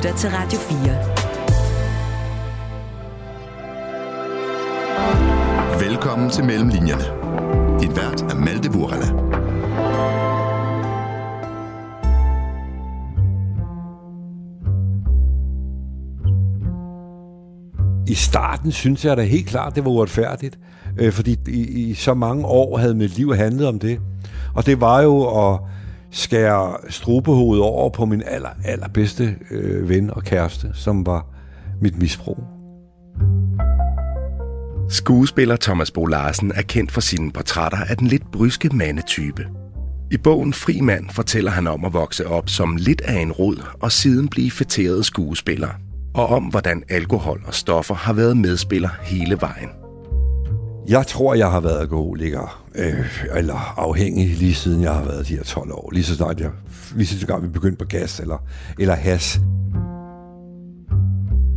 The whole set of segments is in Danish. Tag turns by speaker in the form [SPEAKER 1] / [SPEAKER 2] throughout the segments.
[SPEAKER 1] lytter til Radio
[SPEAKER 2] 4. Velkommen til Mellemlinjerne. Din vært er Malte Burala.
[SPEAKER 3] I starten synes jeg da helt klart, det var uretfærdigt, øh, fordi i, i så mange år havde mit liv handlet om det. Og det var jo at skære strubehovedet over på min aller, allerbedste øh, ven og kæreste, som var mit misbrug.
[SPEAKER 4] Skuespiller Thomas Bo Larsen er kendt for sine portrætter af den lidt bryske mandetype. I bogen Fri Mand fortæller han om at vokse op som lidt af en rod og siden blive fætteret skuespiller. Og om hvordan alkohol og stoffer har været medspiller hele vejen.
[SPEAKER 3] Jeg tror, jeg har været alkoholiker, øh, eller afhængig lige siden jeg har været de her 12 år. Lige så snart jeg, lige så snart vi begyndte på gas eller, eller has.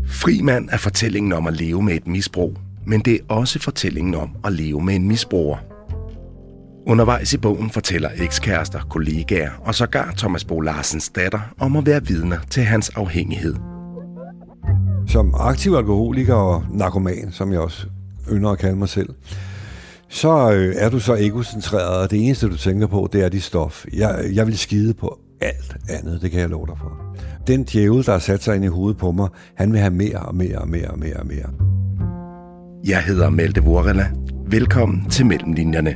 [SPEAKER 4] Frimand er fortællingen om at leve med et misbrug, men det er også fortællingen om at leve med en misbruger. Undervejs i bogen fortæller ekskærester, kollegaer og sågar Thomas Bo Larsens datter om at være vidner til hans afhængighed.
[SPEAKER 3] Som aktiv alkoholiker og narkoman, som jeg også ynder at kalde mig selv, så øh, er du så egocentreret, og det eneste, du tænker på, det er dit stof. Jeg, jeg vil skide på alt andet, det kan jeg love dig for. Den djævel, der har sat sig ind i hovedet på mig, han vil have mere og mere og mere og mere og mere.
[SPEAKER 4] Jeg hedder Malte Vorela. Velkommen til Mellemlinjerne.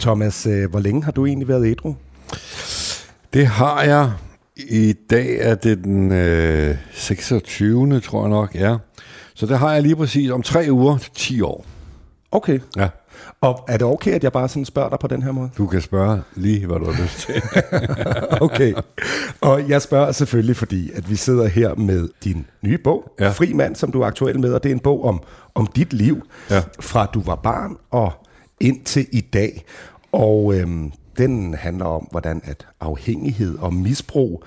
[SPEAKER 4] Thomas, øh, hvor længe har du egentlig været ædru?
[SPEAKER 3] Det har jeg. I dag er det den øh, 26. tror jeg nok, ja. Så det har jeg lige præcis om tre uger til 10 år.
[SPEAKER 4] Okay.
[SPEAKER 3] Ja.
[SPEAKER 4] Og er det okay, at jeg bare sådan spørger dig på den her måde?
[SPEAKER 3] Du kan spørge lige, hvad du har lyst til.
[SPEAKER 4] okay. Og jeg spørger selvfølgelig, fordi at vi sidder her med din nye bog, ja. Fri Mand, som du er aktuel med, og det er en bog om, om dit liv, ja. fra du var barn og indtil i dag. Og øhm, den handler om, hvordan at afhængighed og misbrug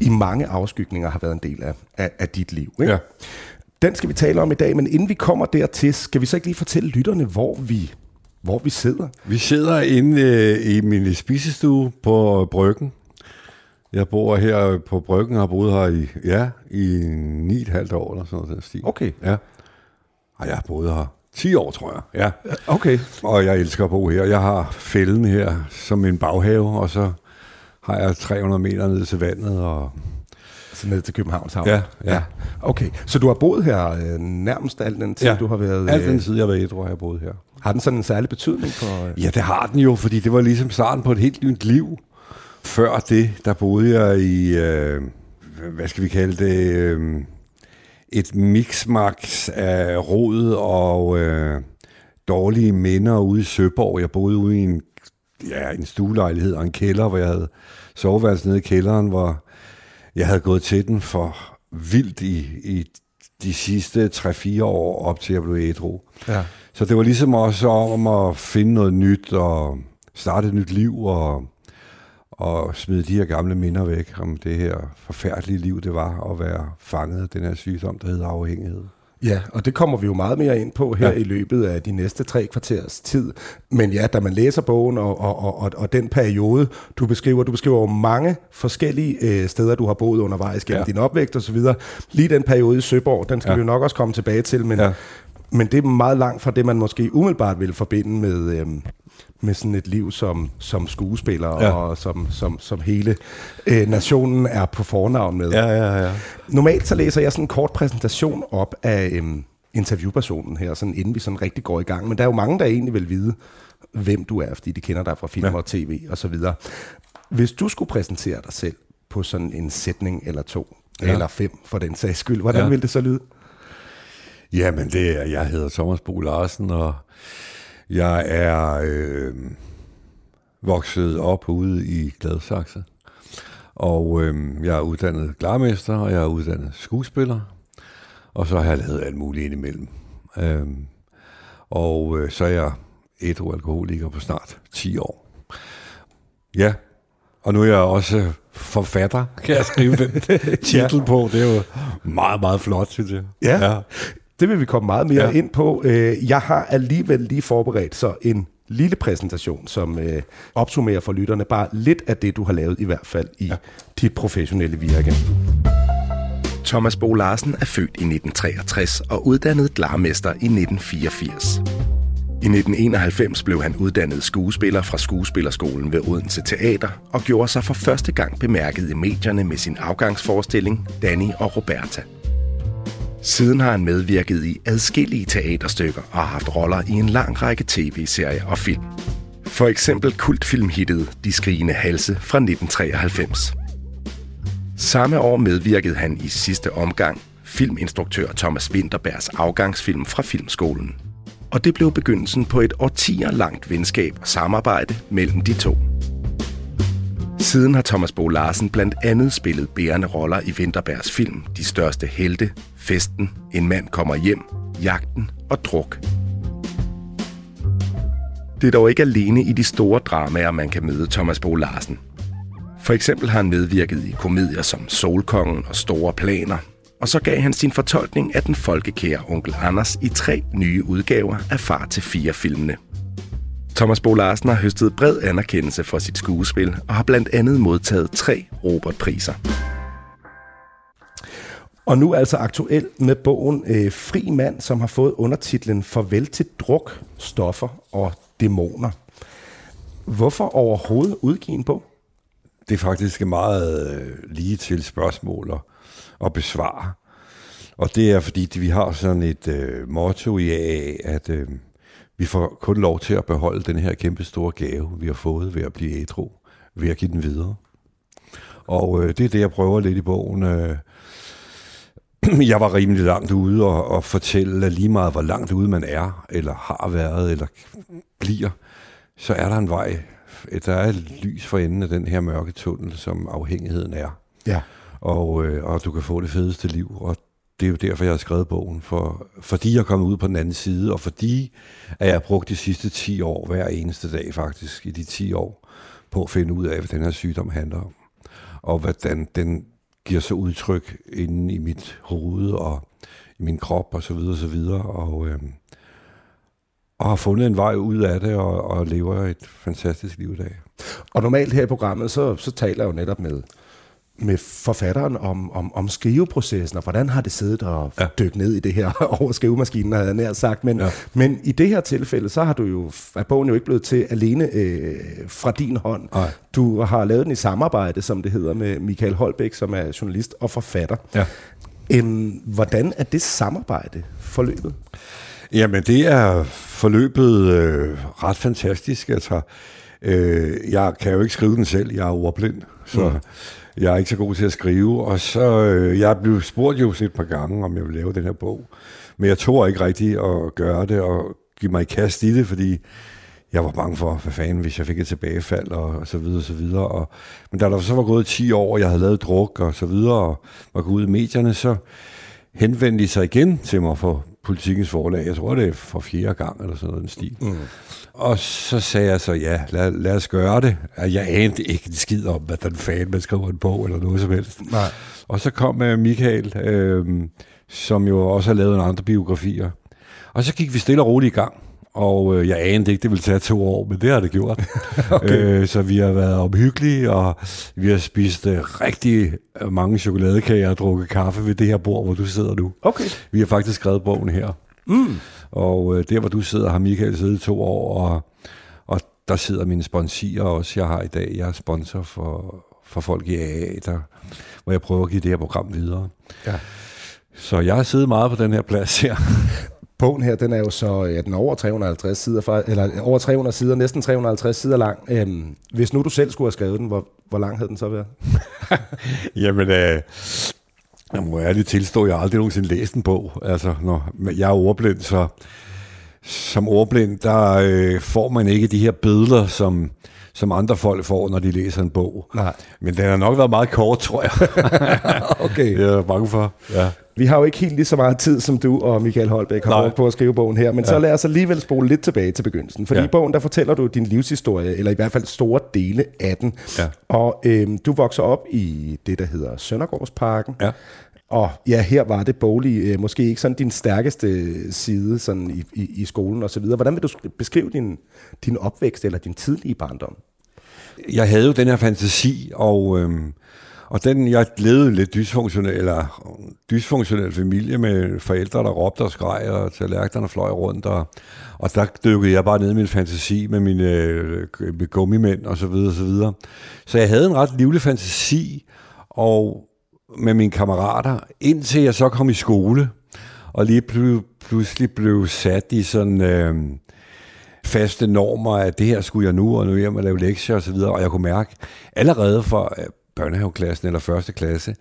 [SPEAKER 4] i mange afskygninger har været en del af, af, af dit liv. Ikke? Ja. Den skal vi tale om i dag, men inden vi kommer dertil, skal vi så ikke lige fortælle lytterne, hvor vi, hvor vi sidder?
[SPEAKER 3] Vi sidder inde øh, i min spisestue på Bryggen. Jeg bor her på Bryggen og har boet her i, ja, i 9,5 år eller sådan noget. Stil.
[SPEAKER 4] Okay.
[SPEAKER 3] Ja. Og jeg har boet her 10 år, tror jeg. Ja.
[SPEAKER 4] Okay.
[SPEAKER 3] Og jeg elsker at bo her. Jeg har fælden her som en baghave, og så har jeg 300 meter ned til vandet. Og
[SPEAKER 4] så ned til Københavns Havn?
[SPEAKER 3] Ja, ja. ja.
[SPEAKER 4] Okay, så du har boet her øh, nærmest al den tid,
[SPEAKER 3] ja.
[SPEAKER 4] du har været...
[SPEAKER 3] al den tid, jeg har været tror jeg har boet her.
[SPEAKER 4] Har den sådan en særlig betydning for...
[SPEAKER 3] Øh... Ja, det har den jo, fordi det var ligesom starten på et helt nyt liv. Før det, der boede jeg i... Øh, hvad skal vi kalde det... Øh, et mixmax af rod og øh, dårlige minder ude i Søborg. Jeg boede ude i en, ja, en stuelejlighed og en kælder, hvor jeg havde soveværelse nede i kælderen, hvor jeg havde gået til den for vildt i, i de sidste 3-4 år op til jeg blev ædru. Ja. Så det var ligesom også om at finde noget nyt og starte et nyt liv og og smide de her gamle minder væk om det her forfærdelige liv, det var at være fanget af den her sygdom, der hedder afhængighed.
[SPEAKER 4] Ja, og det kommer vi jo meget mere ind på her ja. i løbet af de næste tre kvarters tid. Men ja, da man læser bogen og, og, og, og den periode, du beskriver, du beskriver jo mange forskellige øh, steder, du har boet undervejs gennem ja. din opvækst osv. Lige den periode i Søborg, den skal ja. vi jo nok også komme tilbage til, men, ja. men det er meget langt fra det, man måske umiddelbart vil forbinde med, øh, med sådan et liv som, som skuespiller, ja. og som, som, som hele øh, nationen er på fornavn med.
[SPEAKER 3] Ja, ja, ja.
[SPEAKER 4] Normalt så læser jeg sådan en kort præsentation op af øhm, interviewpersonen her, sådan inden vi sådan rigtig går i gang. Men der er jo mange, der egentlig vil vide, hvem du er, fordi de kender dig fra film ja. og tv og så videre. Hvis du skulle præsentere dig selv på sådan en sætning eller to, ja. eller fem for den sags skyld, hvordan ja. ville det så lyde?
[SPEAKER 3] Jamen, det er, jeg hedder Thomas Bo Larsen, og jeg er øh, vokset op ude i Gladsaxe, og øh, jeg er uddannet glarmester, og jeg er uddannet skuespiller, og så har jeg lavet alt muligt indimellem. Øh, og øh, så er jeg alkoholiker på snart 10 år. Ja, og nu er jeg også forfatter, kan jeg skrive den titel ja. på. Det er jo meget, meget flot, synes jeg.
[SPEAKER 4] Ja. ja. Det vil vi komme meget mere ja. ind på. Øh, jeg har alligevel lige forberedt så en lille præsentation, som øh, opsummerer for lytterne bare lidt af det, du har lavet i hvert fald i ja. dit professionelle virke.
[SPEAKER 1] Thomas Bo Larsen er født i 1963 og uddannet glarmester i 1984. I 1991 blev han uddannet skuespiller fra Skuespillerskolen ved Odense Teater og gjorde sig for første gang bemærket i medierne med sin afgangsforestilling Danny og Roberta. Siden har han medvirket i adskillige teaterstykker og har haft roller i en lang række tv-serier og film. For eksempel kultfilmhittet De skrigende halse fra 1993. Samme år medvirkede han i sidste omgang filminstruktør Thomas Winterbergs afgangsfilm fra Filmskolen. Og det blev begyndelsen på et årtier langt venskab og samarbejde mellem de to. Siden har Thomas Bo Larsen blandt andet spillet bærende roller i Winterbergs film De største helte, Festen, En mand kommer hjem, Jagten og Druk. Det er dog ikke alene i de store dramaer, man kan møde Thomas Bo Larsen. For eksempel har han medvirket i komedier som Solkongen og Store Planer, og så gav han sin fortolkning af den folkekære onkel Anders i tre nye udgaver af Far til fire filmene. Thomas Bo Larsen har høstet bred anerkendelse for sit skuespil og har blandt andet modtaget tre Robert-priser.
[SPEAKER 4] Og nu altså aktuel med bogen øh, Fri mand, som har fået undertitlen Farvel til druk, stoffer og dæmoner. Hvorfor overhovedet udgive en bog?
[SPEAKER 3] Det er faktisk et meget øh, lige til spørgsmål og, at besvare. Og det er fordi, vi har sådan et øh, motto i AA, at øh, vi får kun lov til at beholde den her kæmpe store gave, vi har fået ved at blive ædru, ved at give den videre. Og øh, det er det, jeg prøver lidt i bogen. Øh, jeg var rimelig langt ude og, og fortælle, at lige meget hvor langt ude man er, eller har været, eller bliver, så er der en vej. Der er et lys for enden af den her mørke tunnel, som afhængigheden er.
[SPEAKER 4] Ja.
[SPEAKER 3] Og, øh, og du kan få det fedeste liv, og det er jo derfor, jeg har skrevet bogen, for, fordi jeg kommet ud på den anden side, og fordi at jeg har brugt de sidste 10 år, hver eneste dag faktisk, i de 10 år, på at finde ud af, hvad den her sygdom handler om. Og hvordan den giver sig udtryk inde i mit hoved og i min krop og så videre og så videre. Og, øh, og har fundet en vej ud af det og, og lever et fantastisk liv i dag.
[SPEAKER 4] Og normalt her i programmet, så, så taler jeg jo netop med med forfatteren om, om, om skriveprocessen, og hvordan har det siddet og ja. dykket ned i det her over skrivemaskinen, havde jeg nær sagt. Men, ja. men i det her tilfælde, så har du jo, er bogen jo ikke blevet til alene øh, fra din hånd. Ej. Du har lavet den i samarbejde, som det hedder, med Michael Holbæk, som er journalist og forfatter. Ja. Øhm, hvordan er det samarbejde forløbet?
[SPEAKER 3] Jamen, det er forløbet øh, ret fantastisk. Altså, øh, jeg kan jo ikke skrive den selv, jeg er ordblind, så... Mm jeg er ikke så god til at skrive, og så, øh, jeg blev spurgt jo et par gange, om jeg ville lave den her bog, men jeg tog ikke rigtigt at gøre det og give mig i kast i det, fordi jeg var bange for, hvad fanden, hvis jeg fik et tilbagefald, og, så videre, og så videre. Og, men da der så var gået 10 år, og jeg havde lavet druk, og så videre, og var gået ud i medierne, så henvendte de sig igen til mig for politikens forlag. Jeg tror, det er for fjerde gang, eller sådan noget en stil. Mm. Og så sagde jeg så, ja, lad, lad os gøre det. Jeg anede ikke en skid om, hvad den fan man skriver en bog eller noget som helst. Nej. Og så kom uh, Michael, øh, som jo også har lavet en andre biografier. Og så gik vi stille og roligt i gang. Og øh, jeg anede ikke, det ville tage to år, men det har det gjort. okay. øh, så vi har været omhyggelige, og vi har spist øh, rigtig mange chokoladekager og drukket kaffe ved det her bord, hvor du sidder nu.
[SPEAKER 4] Okay.
[SPEAKER 3] Vi har faktisk skrevet bogen her. Mm. Og øh, der, hvor du sidder, har Michael siddet to år, og, og der sidder mine sponsorer også, jeg har i dag. Jeg er sponsor for, for folk i AA, der, hvor jeg prøver at give det her program videre. Ja. Så jeg har siddet meget på den her plads her.
[SPEAKER 4] Bogen her, den er jo så, ja, den er over 350 sider, fra, eller over 300 sider, næsten 350 sider lang. Øhm, hvis nu du selv skulle have skrevet den, hvor, hvor lang havde den så været?
[SPEAKER 3] Jamen, øh, jeg må ærligt tilstå, at jeg aldrig nogensinde læst en bog. Altså, når jeg er ordblind, så som ordblind, der øh, får man ikke de her billeder, som, som andre folk får, når de læser en bog. Nej. Men den har nok været meget kort, tror jeg. okay. Det er jeg bange for. Ja.
[SPEAKER 4] Vi har jo ikke helt lige så meget tid, som du og Michael Holbæk har brugt på at skrive bogen her, men ja. så lad os alligevel spole lidt tilbage til begyndelsen. Fordi ja. i bogen, der fortæller du din livshistorie, eller i hvert fald store dele af den. Ja. Og øhm, du vokser op i det, der hedder Søndergårdsparken. Ja og ja, her var det boglige øh, måske ikke sådan din stærkeste side sådan i, i, i skolen og så videre. Hvordan vil du beskrive din, din opvækst eller din tidlige barndom?
[SPEAKER 3] Jeg havde jo den her fantasi, og, øhm, og den, jeg levede lidt dysfunktionel, eller dysfunktionel familie med forældre, der råbte og skreg, og tallerkenerne fløj rundt, og, og der dykkede jeg bare ned i min fantasi med mine øh, med gummimænd og så videre, og så videre. Så jeg havde en ret livlig fantasi, og med mine kammerater, indtil jeg så kom i skole, og lige pl- pludselig blev sat i sådan øh, faste normer, at det her skulle jeg nu, og nu hjem og lave lektier osv., og, og jeg kunne mærke allerede fra øh, børnehaveklassen eller første klasse,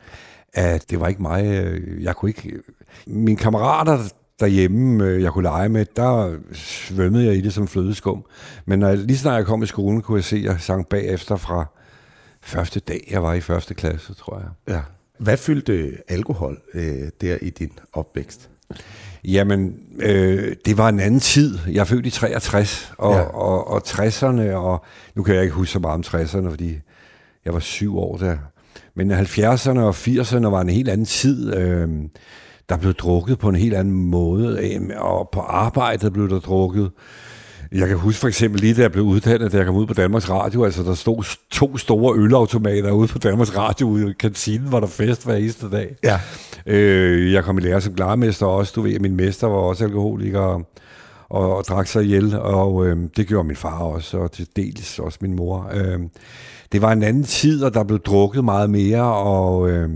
[SPEAKER 3] at det var ikke mig, øh, jeg kunne ikke... Mine kammerater derhjemme, øh, jeg kunne lege med, der svømmede jeg i det som flødeskum. Men når jeg, lige snart jeg kom i skolen, kunne jeg se, at jeg sang bagefter fra første dag, jeg var i første klasse, tror jeg.
[SPEAKER 4] Ja. Hvad fyldte alkohol øh, der i din opvækst?
[SPEAKER 3] Jamen, øh, det var en anden tid. Jeg er født i 63, og, ja. og, og 60'erne, og nu kan jeg ikke huske så meget om 60'erne, fordi jeg var syv år der. Men 70'erne og 80'erne var en helt anden tid. Øh, der blev drukket på en helt anden måde, øh, og på arbejdet blev der drukket. Jeg kan huske for eksempel lige da jeg blev uddannet, da jeg kom ud på Danmarks Radio, altså der stod to store ølautomater ude på Danmarks Radio ude i kantinen, hvor der fest hver eneste dag.
[SPEAKER 4] Ja.
[SPEAKER 3] Øh, jeg kom i lære som glarmester også, du ved, min mester var også alkoholiker og, og, drak sig ihjel, og øh, det gjorde min far også, og til dels også min mor. Øh, det var en anden tid, og der blev drukket meget mere, og... Øh,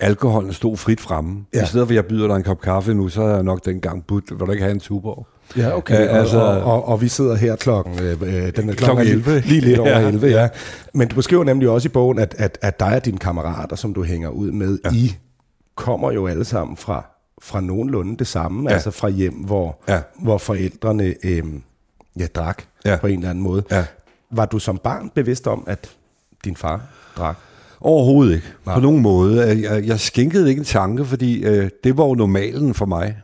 [SPEAKER 3] alkoholen stod frit fremme. Ja. I stedet for, at jeg byder dig en kop kaffe nu, så er jeg nok dengang budt, vil du ikke have en tuborg?
[SPEAKER 4] Ja, okay. Øh, altså, og, og, og vi sidder her klokken, øh, øh den er klokken 11. Lige, lige lidt over ja. 11, ja. Men du beskriver nemlig også i bogen, at, at, at dig og dine kammerater, som du hænger ud med, ja. I kommer jo alle sammen fra, fra nogenlunde det samme, ja. altså fra hjem, hvor, ja. hvor forældrene øh, ja, drak ja. på en eller anden måde. Ja. Var du som barn bevidst om, at din far drak?
[SPEAKER 3] Overhovedet ikke. Nej. På nogen måde. Jeg, jeg skænkede ikke en tanke, fordi øh, det var jo normalen for mig.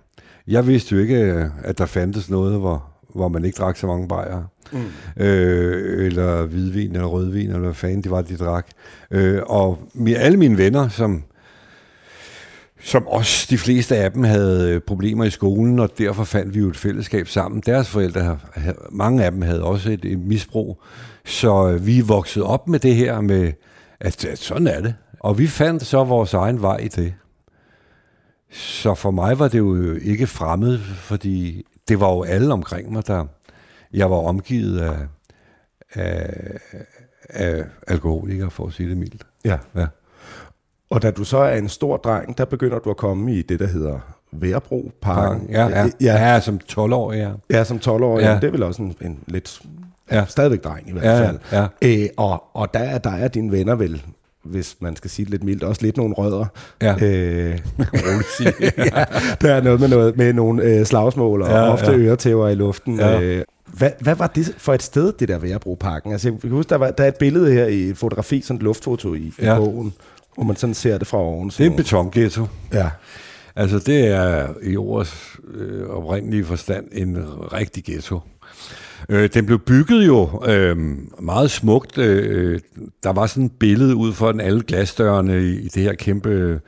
[SPEAKER 3] Jeg vidste jo ikke, øh, at der fandtes noget, hvor, hvor man ikke drak så mange bajere. Mm. Øh, eller hvidvin, eller rødvin, eller hvad fanden det var, de drak. Øh, og alle mine venner, som, som også de fleste af dem havde øh, problemer i skolen, og derfor fandt vi jo et fællesskab sammen. Deres forældre, mange af dem havde også et, et misbrug. Så øh, vi voksede op med det her med, at, at sådan er det. Og vi fandt så vores egen vej i det. Så for mig var det jo ikke fremmed, fordi det var jo alle omkring mig, der jeg var omgivet af, af, af alkoholikere, for at sige det mildt.
[SPEAKER 4] Ja. ja. Og da du så er en stor dreng, der begynder du at komme i det, der hedder Værbro Parken.
[SPEAKER 3] Ja, ja. ja. ja som 12-årig, ja.
[SPEAKER 4] Ja, som 12-årig. Ja. Det er vel også en, en lidt ja. stadigvæk dreng i hvert ja, fald. Ja. Æ, og, og der, der er dine venner vel hvis man skal sige det lidt mildt, også lidt nogle rødder.
[SPEAKER 3] Ja, øh,
[SPEAKER 4] sige. ja, der er noget med, noget, med nogle øh, slagsmål, og ja, ofte ja. øretæver i luften. Ja. Øh, hvad, hvad var det for et sted, det der Værebroparken? Altså, jeg kan huske, der, var, der er et billede her i et fotografi, sådan et luftfoto i, ja. i bogen, hvor man sådan ser det fra oven.
[SPEAKER 3] Det er en betonghetto.
[SPEAKER 4] Ja.
[SPEAKER 3] Altså, det er i ordets øh, oprindelige forstand en rigtig ghetto. Øh, den blev bygget jo øh, meget smukt. Øh, der var sådan et billede ud for den alle glasdørene i, i det her kæmpe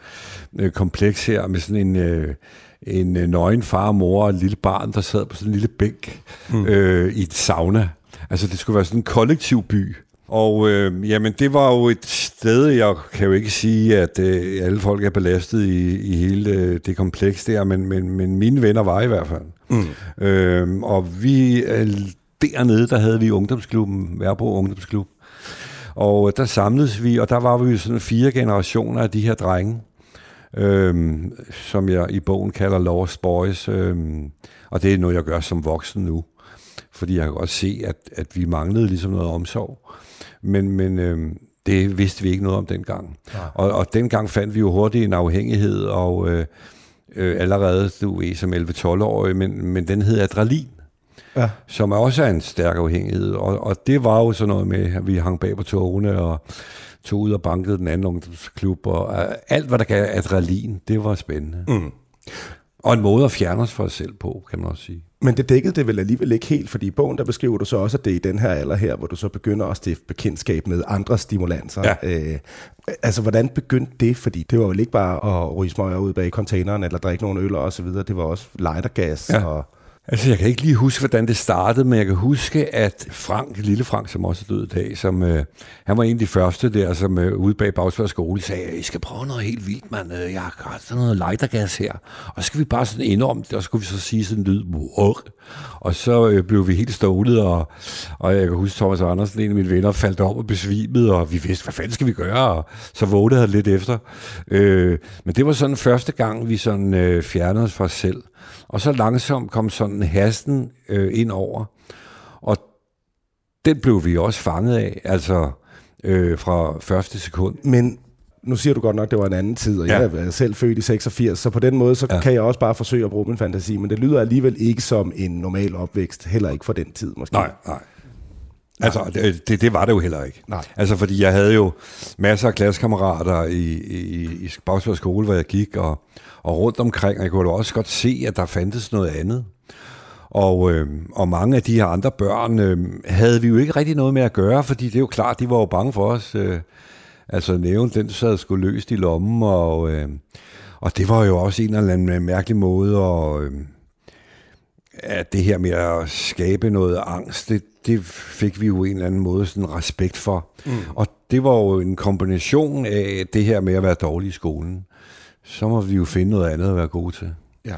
[SPEAKER 3] øh, kompleks her, med sådan en... Øh, en øh, nøgen far og mor og et lille barn, der sad på sådan en lille bænk mm. øh, i et sauna. Altså, det skulle være sådan en kollektiv by. Og øh, jamen, det var jo et sted, jeg kan jo ikke sige, at øh, alle folk er belastet i, i hele øh, det kompleks der, men, men, men mine venner var i hvert fald. Mm. Øh, og vi øh, dernede, der havde vi ungdomsklubben, Værbro Ungdomsklub. Og der samledes vi, og der var vi jo sådan fire generationer af de her drenge, øhm, som jeg i bogen kalder Lost Boys. Øhm, og det er noget, jeg gør som voksen nu. Fordi jeg kan godt se, at, at vi manglede ligesom noget omsorg. Men, men øhm, det vidste vi ikke noget om dengang. Ja. Og, og dengang fandt vi jo hurtigt en afhængighed, og øh, øh, allerede, du ved, som 11-12-årig, men, men den hed adrenalin ja. som også er en stærk afhængighed. Og, og det var jo sådan noget med, at vi hang bag på togene og tog ud og bankede den anden ungdomsklub, og alt, hvad der gav adrenalin, det var spændende. Mm. Og en måde at fjerne os fra os selv på, kan man også sige.
[SPEAKER 4] Men det dækkede det vel alligevel ikke helt, fordi i bogen der beskriver du så også, at det er i den her alder her, hvor du så begynder at stifte bekendtskab med andre stimulanser.
[SPEAKER 3] Ja.
[SPEAKER 4] Øh, altså, hvordan begyndte det? Fordi det var vel ikke bare at ryge smøger ud bag containeren, eller drikke nogle øl og så videre. Det var også lightergas
[SPEAKER 3] Ja.
[SPEAKER 4] og...
[SPEAKER 3] Altså, jeg kan ikke lige huske, hvordan det startede, men jeg kan huske, at Frank, lille Frank, som også er død i dag, som, øh, han var en af de første der, som øh, ude bag Bagsvær skole sagde, I skal prøve noget helt vildt, mand. Øh, jeg har sådan noget lightergas her. Og så skal vi bare sådan indom det, og så skulle vi så sige sådan en lyd, "Wow." og så øh, blev vi helt stålet, og, og jeg kan huske, Thomas Andersen, en af mine venner, faldt om og besvimede, og vi vidste, hvad fanden skal vi gøre, og så vågnede han lidt efter. Øh, men det var sådan første gang, vi sådan øh, fjernede os fra os selv. Og så langsomt kom sådan hasten øh, ind over, og den blev vi også fanget af, altså øh, fra første sekund.
[SPEAKER 4] Men nu siger du godt nok, at det var en anden tid, og
[SPEAKER 3] Ja.
[SPEAKER 4] jeg er selv født i 86, så på den måde, så
[SPEAKER 3] ja.
[SPEAKER 4] kan jeg også bare forsøge at bruge min fantasi, men det lyder alligevel ikke som en normal opvækst, heller ikke for den tid måske.
[SPEAKER 3] Nej, nej. Altså, det, det, var det jo heller ikke.
[SPEAKER 4] Nej.
[SPEAKER 3] Altså, fordi jeg havde jo masser af klassekammerater i, i, i Bagsvær skole, hvor jeg gik, og, og rundt omkring, og jeg kunne jo også godt se, at der fandtes noget andet. Og, øh, og mange af de her andre børn øh, havde vi jo ikke rigtig noget med at gøre, fordi det er jo klart, de var jo bange for os. Øh, altså næven, den sad sgu løst i lommen, og, øh, og det var jo også en eller anden mærkelig måde at... Øh, at det her med at skabe noget angst, det, det fik vi jo en eller anden måde sådan respekt for. Mm. Og det var jo en kombination af det her med at være dårlig i skolen. Så må vi jo finde noget andet at være gode til.
[SPEAKER 4] Ja.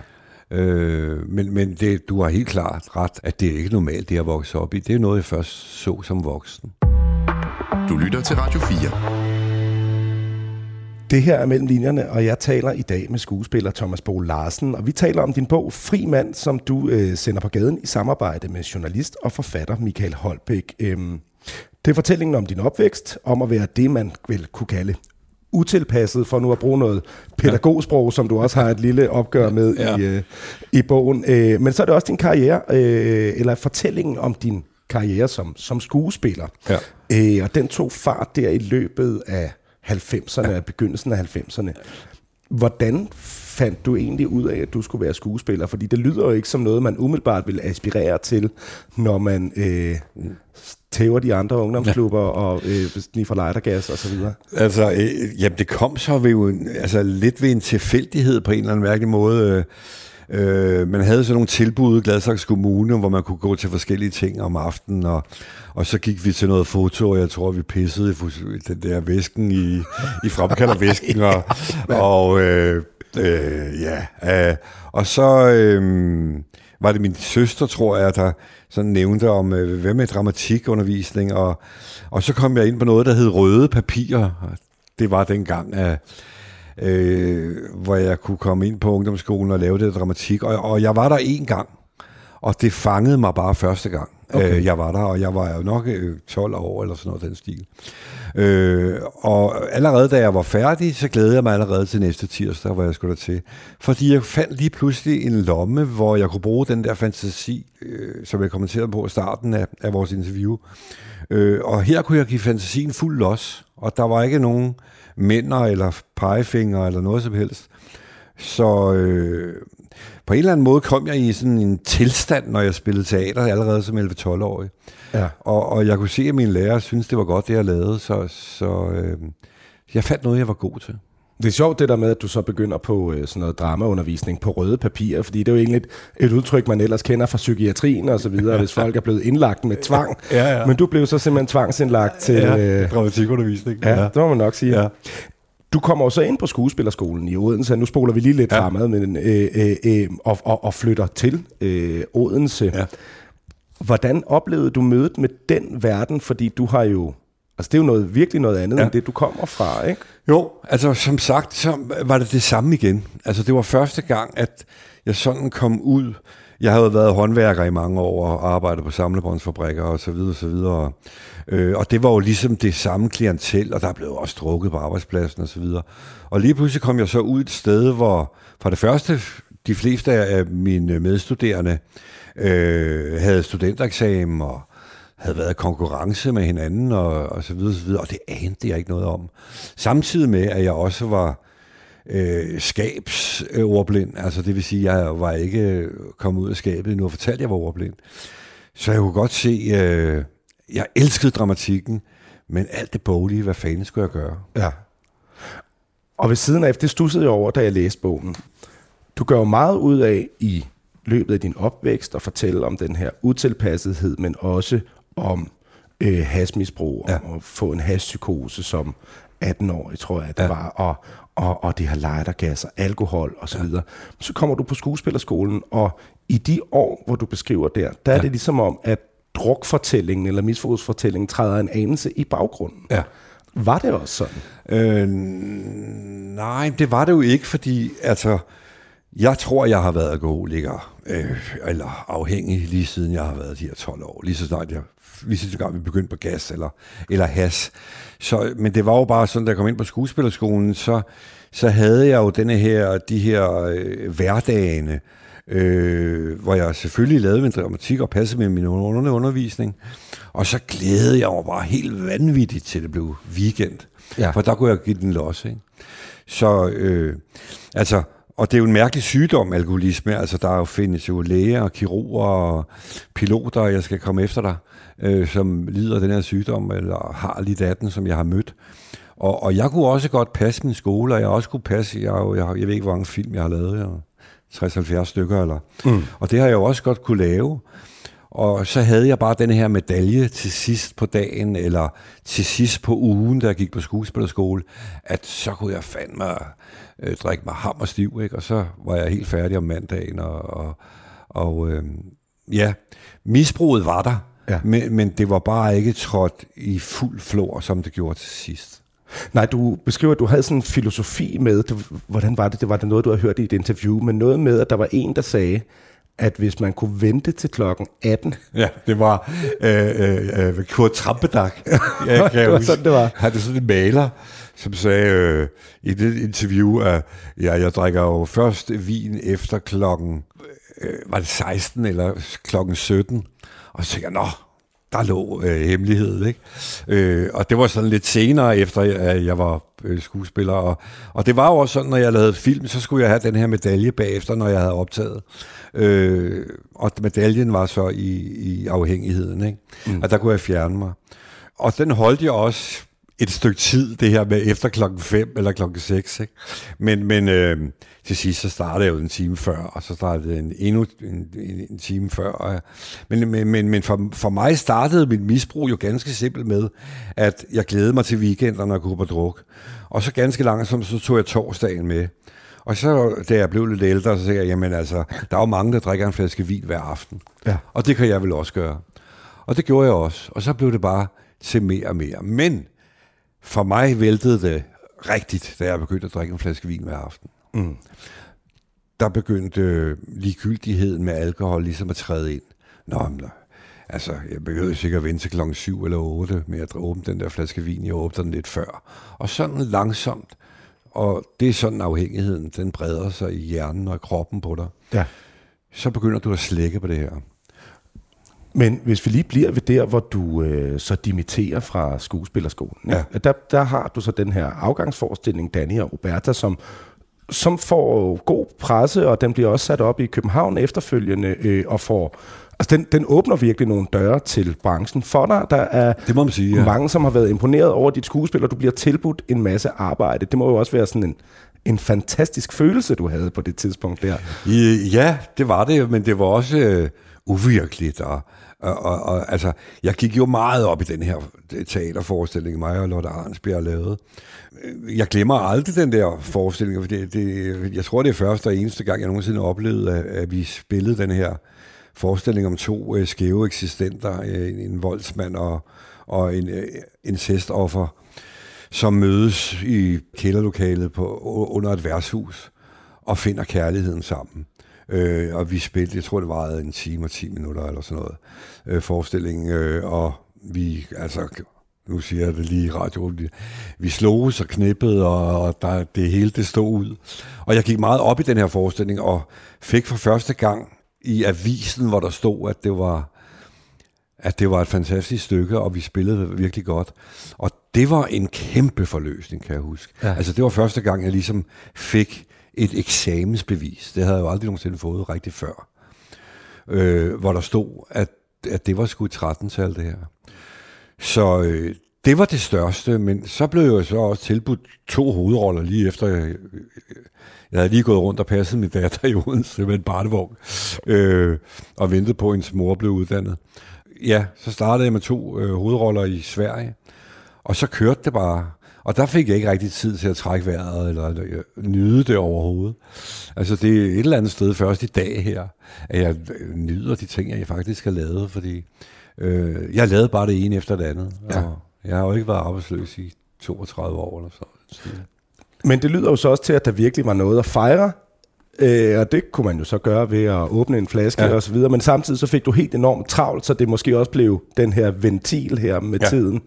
[SPEAKER 3] Øh, men men det, du har helt klart ret, at det er ikke normalt, det at vokse op i. Det er noget, jeg først så som voksen.
[SPEAKER 2] Du lytter til Radio 4.
[SPEAKER 4] Det her er mellem linjerne, og jeg taler i dag med skuespiller Thomas Bo Larsen, og vi taler om din bog Fri Mand, som du øh, sender på gaden i samarbejde med journalist og forfatter Michael Holbæk. Øhm, det er fortællingen om din opvækst, om at være det, man vel kunne kalde utilpasset, for nu at bruge noget pædagogsprog, som du også har et lille opgør med
[SPEAKER 3] Ja.
[SPEAKER 4] ja. i, øh, i bogen. Øh, men så er det også din karriere, øh, eller fortællingen om din karriere som, som skuespiller.
[SPEAKER 3] Ja.
[SPEAKER 4] Øh, og den tog fart der i løbet af 90'erne, ja. begyndelsen af 90'erne. Hvordan fandt du egentlig ud af, at du skulle være skuespiller? Fordi det lyder jo ikke som noget, man umiddelbart vil aspirere til, når man øh, tæver de andre ungdomsklubber ja. og øh, sniffer lightergas og så videre.
[SPEAKER 3] Altså, øh, jamen det kom så ved jo altså, lidt ved en tilfældighed på en eller anden mærkelig måde. Øh, man havde sådan nogle tilbud i Gladsaxe Kommune, hvor man kunne gå til forskellige ting om aftenen, og, og så gik vi til noget foto, og jeg tror, vi pissede i den der væsken i, i fremkaldervæsken, og, og øh, øh, ja, øh, og så øh, var det min søster, tror jeg, der sådan nævnte om, øh, hvad med dramatikundervisning, og, og så kom jeg ind på noget, der hed røde papirer. Det var dengang, at øh, hvor jeg kunne komme ind på ungdomsskolen og lave det dramatik. Og, og jeg var der en gang, og det fangede mig bare første gang, okay. øh, jeg var der. Og jeg var jo nok øh, 12 år eller sådan noget den stil. Øh, og allerede da jeg var færdig, så glædede jeg mig allerede til næste tirsdag, hvor jeg skulle der til. Fordi jeg fandt lige pludselig en lomme, hvor jeg kunne bruge den der fantasi, øh, som jeg kommenterede på i starten af, af vores interview. Øh, og her kunne jeg give fantasien fuld los, og der var ikke nogen mænder eller pegefinger eller noget som helst. Så øh, på en eller anden måde kom jeg i sådan en tilstand, når jeg spillede teater, allerede som 11-12-årig.
[SPEAKER 4] Ja.
[SPEAKER 3] Og, og jeg kunne se, at mine lærere syntes, det var godt, det jeg lavede, så, så øh, jeg fandt noget, jeg var god til.
[SPEAKER 4] Det er sjovt det der med, at du så begynder på øh, sådan noget dramaundervisning på røde papirer, fordi det er jo egentlig et, et udtryk, man ellers kender fra psykiatrien og så videre, hvis folk er blevet indlagt med tvang.
[SPEAKER 3] Ja, ja.
[SPEAKER 4] Men du blev så simpelthen tvangsindlagt til... Øh,
[SPEAKER 3] dramatikundervisning.
[SPEAKER 4] ja, det må man nok sige.
[SPEAKER 3] Ja.
[SPEAKER 4] Du kommer jo så ind på skuespillerskolen i Odense. Nu spoler vi lige lidt
[SPEAKER 3] Ja.
[SPEAKER 4] ja. fremad, men, øh, øh, øh, og, og, og flytter til øh, Odense.
[SPEAKER 3] Ja.
[SPEAKER 4] Hvordan oplevede du mødet med den verden? Fordi du har jo... Altså det er jo noget, virkelig noget andet,
[SPEAKER 3] Ja.
[SPEAKER 4] end det du kommer fra, ikke?
[SPEAKER 3] Jo, altså som sagt, så var det det samme igen. Altså det var første gang, at jeg sådan kom ud. Jeg havde været håndværker i mange år og arbejdet på samlebåndsfabrikker og så videre og så videre. Øh, og det var jo ligesom det samme klientel, og der blev også drukket på arbejdspladsen og så videre. Og lige pludselig kom jeg så ud et sted, hvor for det første, de fleste af mine medstuderende øh, havde studentereksamen og havde været konkurrence med hinanden og, og så videre, så videre, og det anede jeg ikke noget om. Samtidig med, at jeg også var øh, skabsordblind. Altså det vil sige, jeg var ikke kommet ud af skabet nu og fortalte, at jeg var ordblind. Så jeg kunne godt se, øh, jeg elskede dramatikken, men alt det boglige, hvad fanden skulle jeg gøre?
[SPEAKER 4] Ja. Og ved siden af, det stussede jeg over, da jeg læste bogen. Du gør jo meget ud af i løbet af din opvækst at fortælle om den her utilpassethed, men også om øh, hasmisbrug ja. og få en haspsykose som 18-årig, tror jeg, det ja. var, og, og, og det her lightergas og alkohol og så ja. videre. Så kommer du på skuespillerskolen, og i de år, hvor du beskriver der, der ja. er det ligesom om, at drukfortællingen eller misforsfortællingen træder en anelse i baggrunden.
[SPEAKER 3] Ja.
[SPEAKER 4] Var det også sådan?
[SPEAKER 3] Øh, nej, det var det jo ikke, fordi altså, jeg tror, jeg har været alkoholiker, øh, eller afhængig lige siden jeg har været de her 12 år. Lige så snart jeg, lige så gang vi begyndte på gas eller, eller has. Så, men det var jo bare sådan, da jeg kom ind på skuespillerskolen, så, så havde jeg jo denne her, de her øh, hverdagene, øh, hvor jeg selvfølgelig lavede min dramatik og passede med min undervisning. Og så glædede jeg mig bare helt vanvittigt til, det blev weekend. Ja. For der kunne jeg give den los, ikke? Så, øh, altså, og det er jo en mærkelig sygdom, alkoholisme. Altså, der jo findes jo læger og kirurger og piloter, jeg skal komme efter dig, øh, som lider af den her sygdom, eller har lidt af den, som jeg har mødt. Og, og jeg kunne også godt passe min skole, og jeg også kunne passe, jeg, jeg, jeg ved ikke, hvor mange film jeg har lavet, jeg, 60-70 stykker, eller. Mm. Og det har jeg jo også godt kunne lave. Og så havde jeg bare den her medalje til sidst på dagen, eller til sidst på ugen, da jeg gik på skuespillerskole, at så kunne jeg fandme øh, drikke mig stiv, ikke? og så var jeg helt færdig om mandagen. Og, og, og øh, ja, misbruget var der, ja. men, men det var bare ikke trådt i fuld flor, som det gjorde til sidst.
[SPEAKER 4] Nej, du beskriver, at du havde sådan en filosofi med, det, hvordan var det? Det var det noget, du har hørt i et interview, men noget med, at der var en, der sagde, at hvis man kunne vente til klokken 18...
[SPEAKER 3] Ja, det var øh, øh, øh, Kurt Trampedag.
[SPEAKER 4] Jeg kan det var sådan, det var.
[SPEAKER 3] Han er sådan en maler, som sagde øh, i det interview, at ja, jeg drikker jo først vin efter klokken, øh, var det 16 eller klokken 17? Og så tænkte jeg, nå, der lå øh, hemmelighed, ikke? Øh, og det var sådan lidt senere, efter at jeg var øh, skuespiller. Og, og det var jo også sådan, når jeg lavede film, så skulle jeg have den her medalje bagefter, når jeg havde optaget. Øh, og medaljen var så i, i afhængigheden, ikke? Mm. Og der kunne jeg fjerne mig. Og den holdt jeg også et stykke tid, det her med efter klokken 5 eller klokken 6. Ikke? Men, men øh, til sidst, så startede jeg jo en time før, og så startede en, endnu en, en, en time før. Og, men men, men, men for, for mig startede mit misbrug jo ganske simpelt med, at jeg glædede mig til weekenderne og kunne på druk. Og så ganske langsomt, så tog jeg torsdagen med. Og så, da jeg blev lidt ældre, så sagde jeg, jamen altså, der er jo mange, der drikker en flaske vin hver aften. Ja. Og det kan jeg vel også gøre. Og det gjorde jeg også. Og så blev det bare til mere og mere. Men for mig væltede det rigtigt, da jeg begyndte at drikke en flaske vin hver aften. Mm. Der begyndte ligegyldigheden med alkohol ligesom at træde ind. Nå, men, altså, jeg behøvede sikkert at vente til klokken 7 eller 8 med at åbne den der flaske vin. Jeg åbnede den lidt før. Og sådan langsomt, og det er sådan afhængigheden, den breder sig i hjernen og i kroppen på dig. Ja. Så begynder du at slække på det her.
[SPEAKER 4] Men hvis vi lige bliver ved der, hvor du øh, så dimitterer fra skuespillerskolen, ja. Ja, der, der har du så den her afgangsforestilling, Danny og Roberta, som, som får god presse, og den bliver også sat op i København efterfølgende, øh, og får Altså, den, den åbner virkelig nogle døre til branchen for dig. Der er
[SPEAKER 3] det må man sige, ja.
[SPEAKER 4] mange, som har været imponeret over dit skuespil, og du bliver tilbudt en masse arbejde. Det må jo også være sådan en, en fantastisk følelse, du havde på det tidspunkt der.
[SPEAKER 3] Ja, det var det, men det var også øh, uvirkeligt, og og, og, og altså, jeg gik jo meget op i den her teaterforestilling, mig og Lotte Arnsbjerg lavede. Jeg glemmer aldrig den der forestilling, for det, det, jeg tror, det er første og eneste gang, jeg nogensinde oplevede, at, at vi spillede den her forestilling om to øh, skæve eksistenter, øh, en, en voldsmand og, og en øh, incestoffer, som mødes i kælderlokalet på, under et værtshus og finder kærligheden sammen. Øh, og vi spillede, jeg tror det varede en time og 10 minutter eller sådan noget, øh, forestilling, øh, og vi, altså, nu siger jeg det lige i radioen, vi slog og knippede, og, og der, det hele det stod ud. Og jeg gik meget op i den her forestilling, og fik for første gang i avisen, hvor der stod, at det var at det var et fantastisk stykke, og vi spillede virkelig godt. Og det var en kæmpe forløsning, kan jeg huske. Ja. Altså, det var første gang, jeg ligesom fik et eksamensbevis. Det havde jeg jo aldrig nogensinde fået rigtig før. Øh, hvor der stod, at, at det var sgu 13-tal, det her. Så øh, det var det største, men så blev jeg så også tilbudt to hovedroller lige efter, jeg, jeg havde lige gået rundt og passet min datter i Odense med en barnevogn, øh, og ventet på, at hendes mor blev uddannet. Ja, så startede jeg med to øh, hovedroller i Sverige, og så kørte det bare. Og der fik jeg ikke rigtig tid til at trække vejret, eller, eller nyde det overhovedet. Altså det er et eller andet sted først i dag her, at jeg nyder de ting, jeg faktisk har lavet, fordi øh, jeg lavede bare det ene efter det andet. Ja. Og jeg har jo ikke været arbejdsløs i 32 år eller så.
[SPEAKER 4] Men det lyder jo så også til, at der virkelig var noget at fejre. Øh, og det kunne man jo så gøre ved at åbne en flaske ja. og så videre. Men samtidig så fik du helt enormt travlt, så det måske også blev den her ventil her med ja. tiden.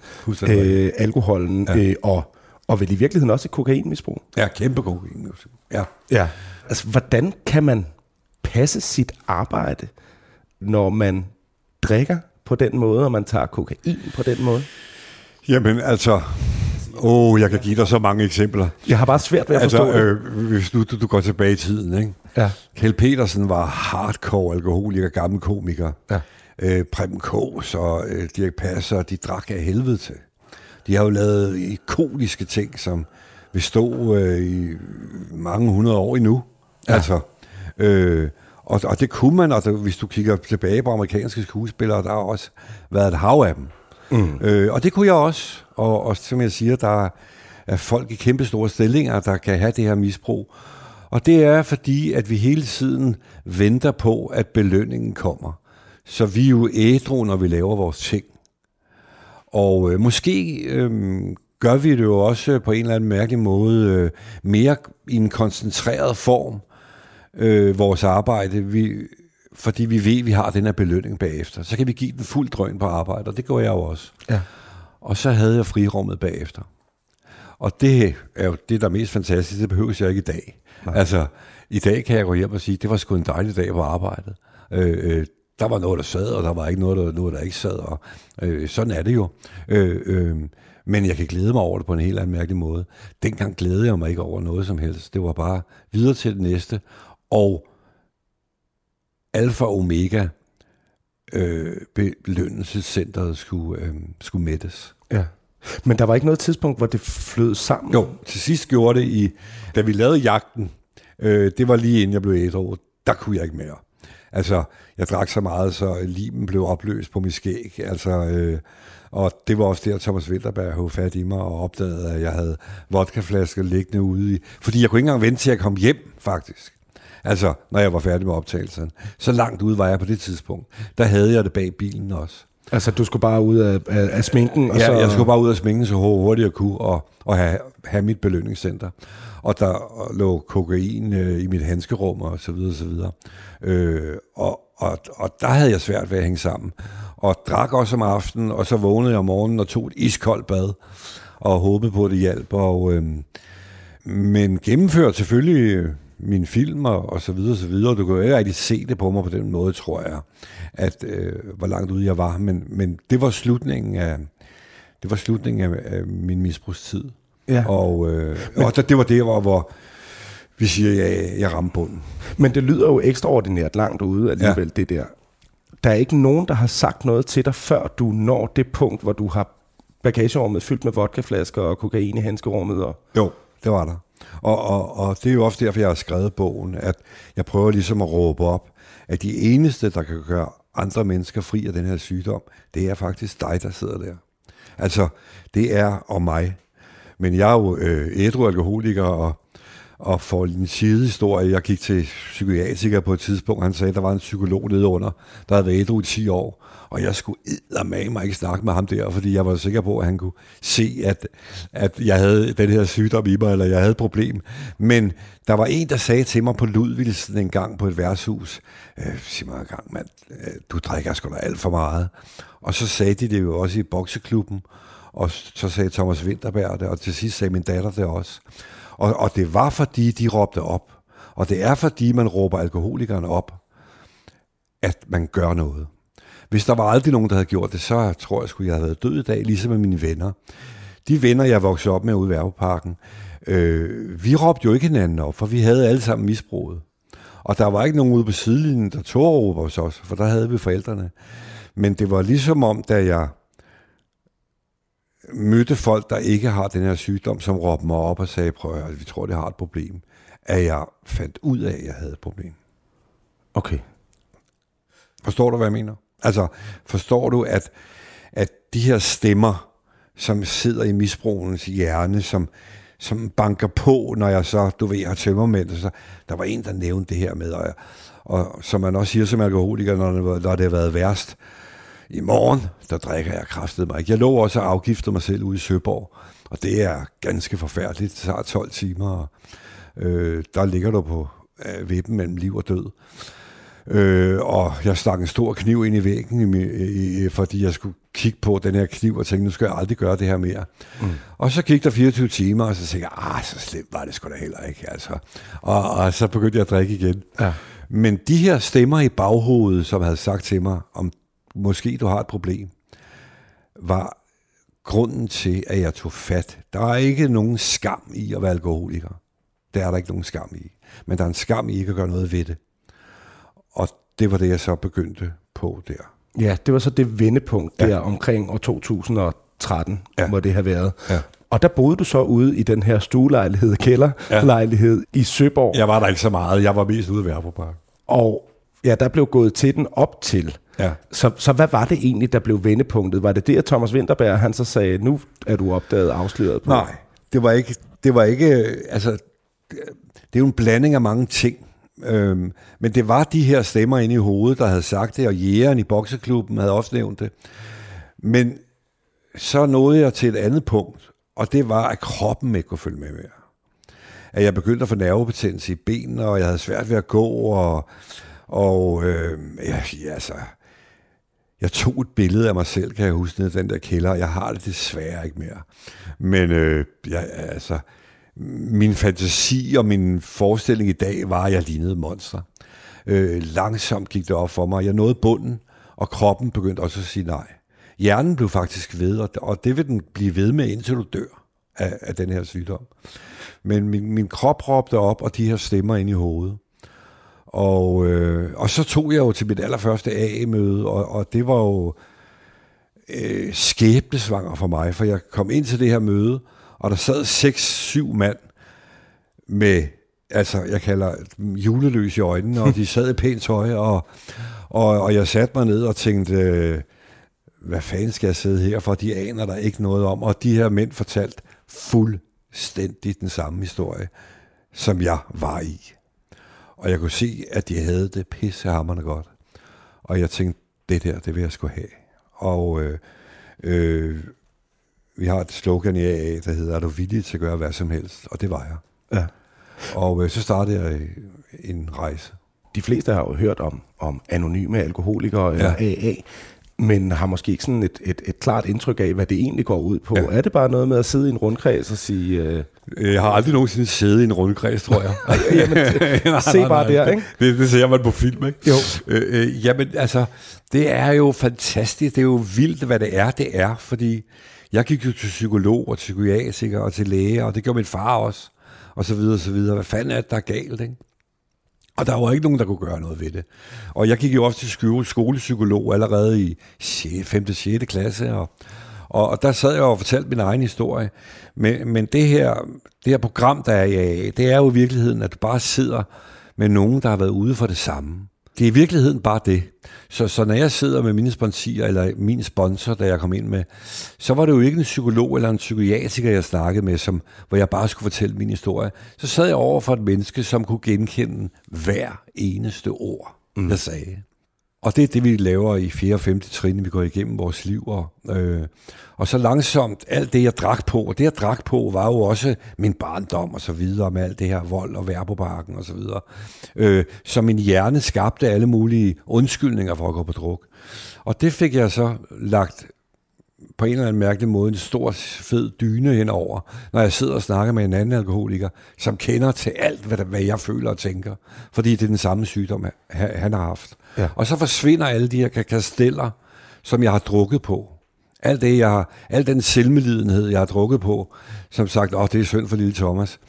[SPEAKER 4] Øh, alkoholen ja. øh, og, og vel i virkeligheden også et kokainmisbrug.
[SPEAKER 3] Ja, kæmpe kokainmisbrug. Ja.
[SPEAKER 4] ja. Altså, hvordan kan man passe sit arbejde, når man drikker på den måde, og man tager kokain på den måde?
[SPEAKER 3] Jamen altså, åh, oh, jeg kan give dig så mange eksempler.
[SPEAKER 4] Jeg har bare svært ved at altså, forstå
[SPEAKER 3] øh, Hvis du, du, du går tilbage i tiden, ikke? Ja. Kjell Petersen var hardcore alkoholiker, gammel komiker. Ja. Øh, Preben Kås og øh, Dirk Passer, de drak af helvede til. De har jo lavet ikoniske ting, som vil stå øh, i mange hundrede år endnu. Ja. Altså, øh, og, og det kunne man, og der, hvis du kigger tilbage på amerikanske skuespillere, der har også været et hav af dem. Mm. Øh, og det kunne jeg også. Og, og som jeg siger, der er folk i kæmpe store stillinger, der kan have det her misbrug. Og det er fordi, at vi hele tiden venter på, at belønningen kommer. Så vi er jo ædru, når vi laver vores ting. Og øh, måske øh, gør vi det jo også på en eller anden mærkelig måde øh, mere i en koncentreret form, øh, vores arbejde. Vi, fordi vi ved, at vi har den her belønning bagefter. Så kan vi give den fuld drøn på arbejde, og det gør jeg jo også. Ja. Og så havde jeg frirummet bagefter. Og det er jo det, der er mest fantastisk. Det behøver jeg ikke i dag. Nej. Altså, i dag kan jeg gå hjem og sige, det var sgu en dejlig dag på arbejdet. Øh, øh, der var noget, der sad, og der var ikke noget, der, noget, der ikke sad. Og, øh, sådan er det jo. Øh, øh, men jeg kan glæde mig over det på en helt anden mærkelig måde. Dengang glædede jeg mig ikke over noget som helst. Det var bare videre til det næste. Og alfa og omega øh, belønnelsescenteret skulle, øh, skulle mættes. Ja.
[SPEAKER 4] Men der var ikke noget tidspunkt, hvor det flød sammen?
[SPEAKER 3] Jo, til sidst gjorde det i, da vi lavede jagten, øh, det var lige inden jeg blev ædru, der kunne jeg ikke mere. Altså, jeg drak så meget, så limen blev opløst på mit skæg. Altså, øh, og det var også der, Thomas Winterberg havde fat i mig og opdagede, at jeg havde vodkaflasker liggende ude i... Fordi jeg kunne ikke engang vente til at komme hjem, faktisk. Altså, når jeg var færdig med optagelsen. Så langt ude var jeg på det tidspunkt. Der havde jeg det bag bilen også.
[SPEAKER 4] Altså, du skulle bare ud af, af, af sminken?
[SPEAKER 3] Og ja, så... jeg skulle bare ud af sminken så hurtigt jeg kunne, og, og have, have mit belønningscenter. Og der lå kokain øh, i mit handskerum, og så videre, og så videre. Øh, og, og, og der havde jeg svært ved at hænge sammen. Og drak også om aftenen, og så vågnede jeg om morgenen og tog et iskoldt bad, og håbede på, at det hjalp. Og, øh, men gennemførte selvfølgelig mine film og, og så videre og så videre. Du kan jo ikke rigtig se det på mig på den måde, tror jeg, at øh, hvor langt ude jeg var. Men, men det var slutningen af, det var slutningen af, af min misbrugstid. Ja. Og, øh, men, og det var det, hvor, hvor vi siger, at jeg, jeg ramte bunden.
[SPEAKER 4] Men det lyder jo ekstraordinært langt ude alligevel, ja. det der. Der er ikke nogen, der har sagt noget til dig, før du når det punkt, hvor du har bagagerummet fyldt med vodkaflasker og kokain i handskerummet. Og...
[SPEAKER 3] Jo, det var der. Og, og, og det er jo også derfor, jeg har skrevet bogen, at jeg prøver ligesom at råbe op, at de eneste, der kan gøre andre mennesker fri af den her sygdom, det er faktisk dig, der sidder der. Altså, det er og mig. Men jeg er jo øh, ædru alkoholiker, og, og for en sidehistorie, jeg gik til psykiatriker på et tidspunkt, han sagde, at der var en psykolog nede under, der havde været ædru i 10 år, og jeg skulle eddermame mig ikke snakke med ham der, fordi jeg var sikker på, at han kunne se, at, at jeg havde den her sygdom i mig, eller jeg havde et problem. Men der var en, der sagde til mig på Ludvigsen en gang på et værtshus, øh, sig mig en gang, mand, øh, du drikker sgu da alt for meget. Og så sagde de det jo også i bokseklubben, og så sagde Thomas Winterberg det, og til sidst sagde min datter det også. Og, og det var fordi, de råbte op. Og det er fordi, man råber alkoholikerne op, at man gør noget. Hvis der var aldrig nogen, der havde gjort det, så tror jeg skulle jeg have været død i dag, ligesom med mine venner. de venner, jeg voksede op med ude i Værveparken, øh, vi råbte jo ikke hinanden op, for vi havde alle sammen misbruget. Og der var ikke nogen ude på sidelinjen, der tog at råbe hos os, for der havde vi forældrene. Men det var ligesom om, da jeg mødte folk, der ikke har den her sygdom, som råbte mig op og sagde, prøv at vi tror, det har et problem, at jeg fandt ud af, at jeg havde et problem.
[SPEAKER 4] Okay.
[SPEAKER 3] Forstår du, hvad jeg mener? Altså, forstår du, at, at de her stemmer, som sidder i misbrugens hjerne, som, som banker på, når jeg så, du ved, har tømmermænd, så der var en, der nævnte det her med, og, og som man også siger som alkoholiker, når det, når det har været værst, i morgen, der drikker jeg kraftet mig ikke. Jeg lå også at afgifte mig selv ude i Søborg, og det er ganske forfærdeligt. Det tager 12 timer, og øh, der ligger du på øh, vippen mellem liv og død. Øh, og jeg stak en stor kniv ind i væggen, i, i, fordi jeg skulle kigge på den her kniv og tænke, nu skal jeg aldrig gøre det her mere. Mm. Og så gik der 24 timer, og så tænkte jeg, ah, så slemt var det sgu da heller ikke. Altså. Og, og så begyndte jeg at drikke igen. Ja. Men de her stemmer i baghovedet, som havde sagt til mig, om måske du har et problem, var grunden til, at jeg tog fat. Der er ikke nogen skam i at være alkoholiker. Det er der ikke nogen skam i. Men der er en skam i ikke at gøre noget ved det. Og det var det, jeg så begyndte på der.
[SPEAKER 4] Ja, det var så det vendepunkt der ja. omkring år 2013, ja. må det have været. Ja. Og der boede du så ude i den her stuelejlighed, kælderlejlighed ja. i Søborg.
[SPEAKER 3] Jeg var der ikke så meget. Jeg var mest ude ved Park.
[SPEAKER 4] Og ja, der blev gået til den op til. Ja. Så, så hvad var det egentlig, der blev vendepunktet? Var det det, at Thomas Winterberg han så sagde, nu er du opdaget afsløret på?
[SPEAKER 3] Nej, det var ikke, det var ikke altså, det er jo en blanding af mange ting. Øhm, men det var de her stemmer inde i hovedet, der havde sagt det, og jægeren i bokseklubben havde også nævnt det. Men så nåede jeg til et andet punkt, og det var, at kroppen ikke kunne følge med mere. At jeg begyndte at få nervebetændelse i benene, og jeg havde svært ved at gå, og, og øh, ja, altså, jeg tog et billede af mig selv, kan jeg huske, ned den der kælder. Jeg har det desværre ikke mere. Men øh, jeg, altså, min fantasi og min forestilling i dag var, at jeg lignede monster. Øh, langsomt gik det op for mig. Jeg nåede bunden, og kroppen begyndte også at sige nej. Hjernen blev faktisk ved, og det vil den blive ved med, indtil du dør af, af den her sygdom. Men min, min krop råbte op, og de her stemmer ind i hovedet. Og, øh, og så tog jeg jo til mit allerførste A-møde, og, og det var jo øh, skæbnesvanger for mig, for jeg kom ind til det her møde, og der sad seks, syv mand med, altså jeg kalder juleløs i øjnene, og de sad i pænt tøj, og, og, og jeg satte mig ned og tænkte, øh, hvad fanden skal jeg sidde her for? De aner der ikke noget om, og de her mænd fortalt fuldstændig den samme historie, som jeg var i. Og jeg kunne se, at de havde det pissehammerende godt. Og jeg tænkte, det der, det vil jeg skulle have. Og øh, øh, vi har et slogan i AA, der hedder, er du villig til at gøre hvad som helst? Og det var jeg. Ja. Og øh, så startede jeg en rejse.
[SPEAKER 4] De fleste har jo hørt om, om anonyme alkoholikere eller ja. AA, men har måske ikke sådan et, et, et klart indtryk af, hvad det egentlig går ud på. Ja. Er det bare noget med at sidde i en rundkreds og sige... Øh...
[SPEAKER 3] Jeg har aldrig nogensinde siddet i en rundkreds, tror jeg.
[SPEAKER 4] jamen, se bare der, ikke?
[SPEAKER 3] Det, det ser man på film, ikke? Jo. Øh, øh, jamen, altså, det er jo fantastisk. Det er jo vildt, hvad det er, det er, fordi jeg gik jo til psykolog og psykiatriker og til læge, og det gjorde min far også, og så videre, og så videre. Hvad fanden er det, der er galt, ikke? Og der var ikke nogen, der kunne gøre noget ved det. Og jeg gik jo også til skole, skolepsykolog allerede i 5. 6. klasse, og, og, og der sad jeg og fortalte min egen historie. Men, men det, her, det her program, der er i AA, det er jo i virkeligheden, at du bare sidder med nogen, der har været ude for det samme. Det er i virkeligheden bare det. Så, så når jeg sidder med mine sponsorer, eller min sponsor, da jeg kom ind med, så var det jo ikke en psykolog eller en psykiatriker, jeg snakkede med, som, hvor jeg bare skulle fortælle min historie. Så sad jeg over for et menneske, som kunne genkende hver eneste ord, mm. jeg sagde. Og det er det, vi laver i 4. og 5. trin, vi går igennem vores liv. Og, øh, og så langsomt, alt det, jeg drak på, og det, jeg drak på, var jo også min barndom og så videre, med alt det her vold og vær på parken og så videre. Øh, så min hjerne skabte alle mulige undskyldninger for at gå på druk. Og det fik jeg så lagt på en eller anden mærkelig måde en stor, fed dyne henover, når jeg sidder og snakker med en anden alkoholiker, som kender til alt, hvad, hvad jeg føler og tænker. Fordi det er den samme sygdom, han har haft. Ja. Og så forsvinder alle de her kasteller, som jeg har drukket på. Alt det, jeg har, al den selvmelidenhed, jeg har drukket på, som sagt, åh, det er synd for lille Thomas.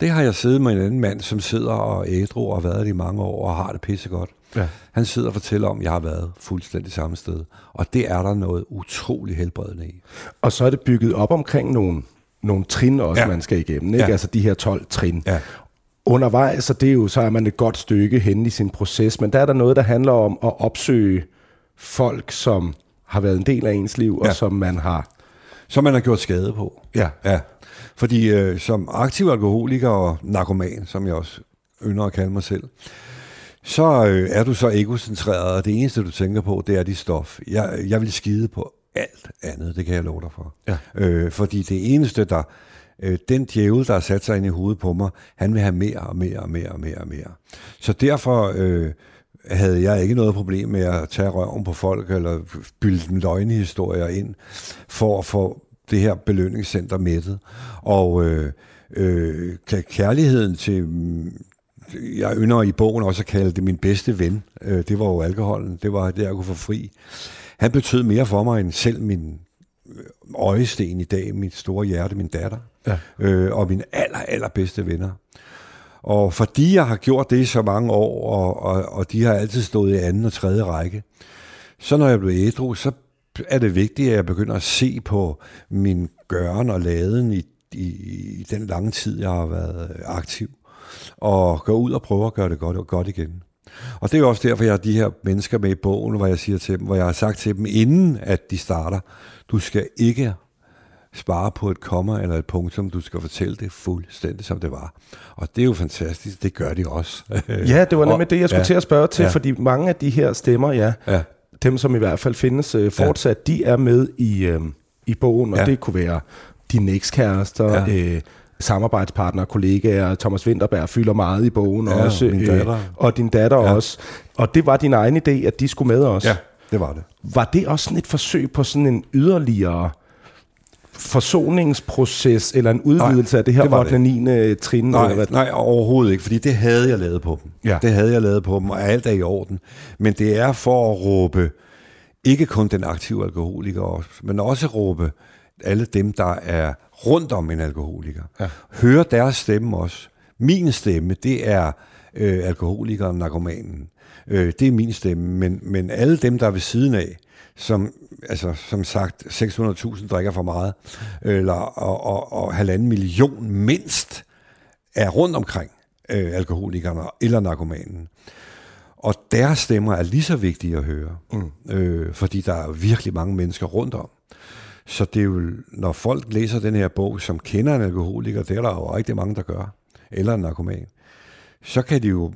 [SPEAKER 3] Det har jeg siddet med en anden mand, som sidder og ædru og har været det i mange år og har det pissegodt. Ja. Han sidder og fortæller om, at jeg har været fuldstændig samme sted. Og det er der noget utrolig helbredende i.
[SPEAKER 4] Og så er det bygget op omkring nogle, nogle trin også, ja. man skal igennem. Ikke? Ja. Altså de her 12 trin. Ja. Undervejs, så, det er jo, så er man et godt stykke hen i sin proces, men der er der noget, der handler om at opsøge folk, som har været en del af ens liv, ja. og som man har...
[SPEAKER 3] Som man har gjort skade på.
[SPEAKER 4] Ja.
[SPEAKER 3] ja. Fordi øh, som aktiv alkoholiker og narkoman, som jeg også ynder at kalde mig selv, så øh, er du så egocentreret, og det eneste, du tænker på, det er dit stof. Jeg, jeg vil skide på alt andet, det kan jeg love dig for. Ja. Øh, fordi det eneste, der... Øh, den djævel, der har sat sig ind i hovedet på mig, han vil have mere og mere og mere og mere og mere. Så derfor... Øh, havde jeg ikke noget problem med at tage røven på folk, eller bylde dem løgnehistorier ind, for at få det her belønningscenter mættet. Og øh, øh, kærligheden til, mm, jeg ynder i bogen også at kalde det min bedste ven, øh, det var jo alkoholen, det var det, jeg kunne få fri. Han betød mere for mig end selv min øjesten i dag, mit store hjerte, min datter, ja. øh, og mine aller, allerbedste venner. Og fordi jeg har gjort det i så mange år, og, og, og de har altid stået i anden og tredje række, så når jeg blev ædru, så er det vigtigt, at jeg begynder at se på min gøren og laden i, i, i den lange tid, jeg har været aktiv, og gå ud og prøve at gøre det godt, godt igen. Og det er også derfor, jeg har de her mennesker med i bogen, hvor jeg siger til dem, hvor jeg har sagt til dem, inden at de starter, du skal ikke spare på et komma eller et punktum, du skal fortælle det fuldstændig, som det var. Og det er jo fantastisk, det gør de også.
[SPEAKER 4] ja, det var nemlig det, jeg skulle ja, til at spørge til, ja. fordi mange af de her stemmer, ja, ja, dem som i hvert fald findes øh, fortsat, ja. de er med i, øh, i bogen, og ja. det kunne være dine ekskærester, ja. øh, samarbejdspartnere, kollegaer, Thomas Winterberg fylder meget i bogen ja, også, min øh, og din datter ja. også. Og det var din egen idé, at de skulle med os.
[SPEAKER 3] Ja, det var det.
[SPEAKER 4] Var det også sådan et forsøg på sådan en yderligere forsoningsproces, eller en udvidelse nej, af det her det 8. og 9. trin?
[SPEAKER 3] Nej, eller hvad? nej, overhovedet ikke, fordi det havde jeg lavet på dem. Ja. Det havde jeg lavet på dem, og alt er i orden. Men det er for at råbe, ikke kun den aktive alkoholiker men også råbe alle dem, der er rundt om en alkoholiker. Ja. Høre deres stemme også. Min stemme, det er øh, alkoholikeren, narkomanen. Øh, det er min stemme, men, men alle dem, der er ved siden af, som, altså, som sagt 600.000 drikker for meget, eller, og, og, og halvanden million mindst, er rundt omkring øh, alkoholikerne eller narkomanen. Og deres stemmer er lige så vigtige at høre, mm. øh, fordi der er virkelig mange mennesker rundt om. Så det er jo, når folk læser den her bog, som kender en alkoholiker, det er der jo rigtig mange, der gør, eller en narkoman, så kan de jo,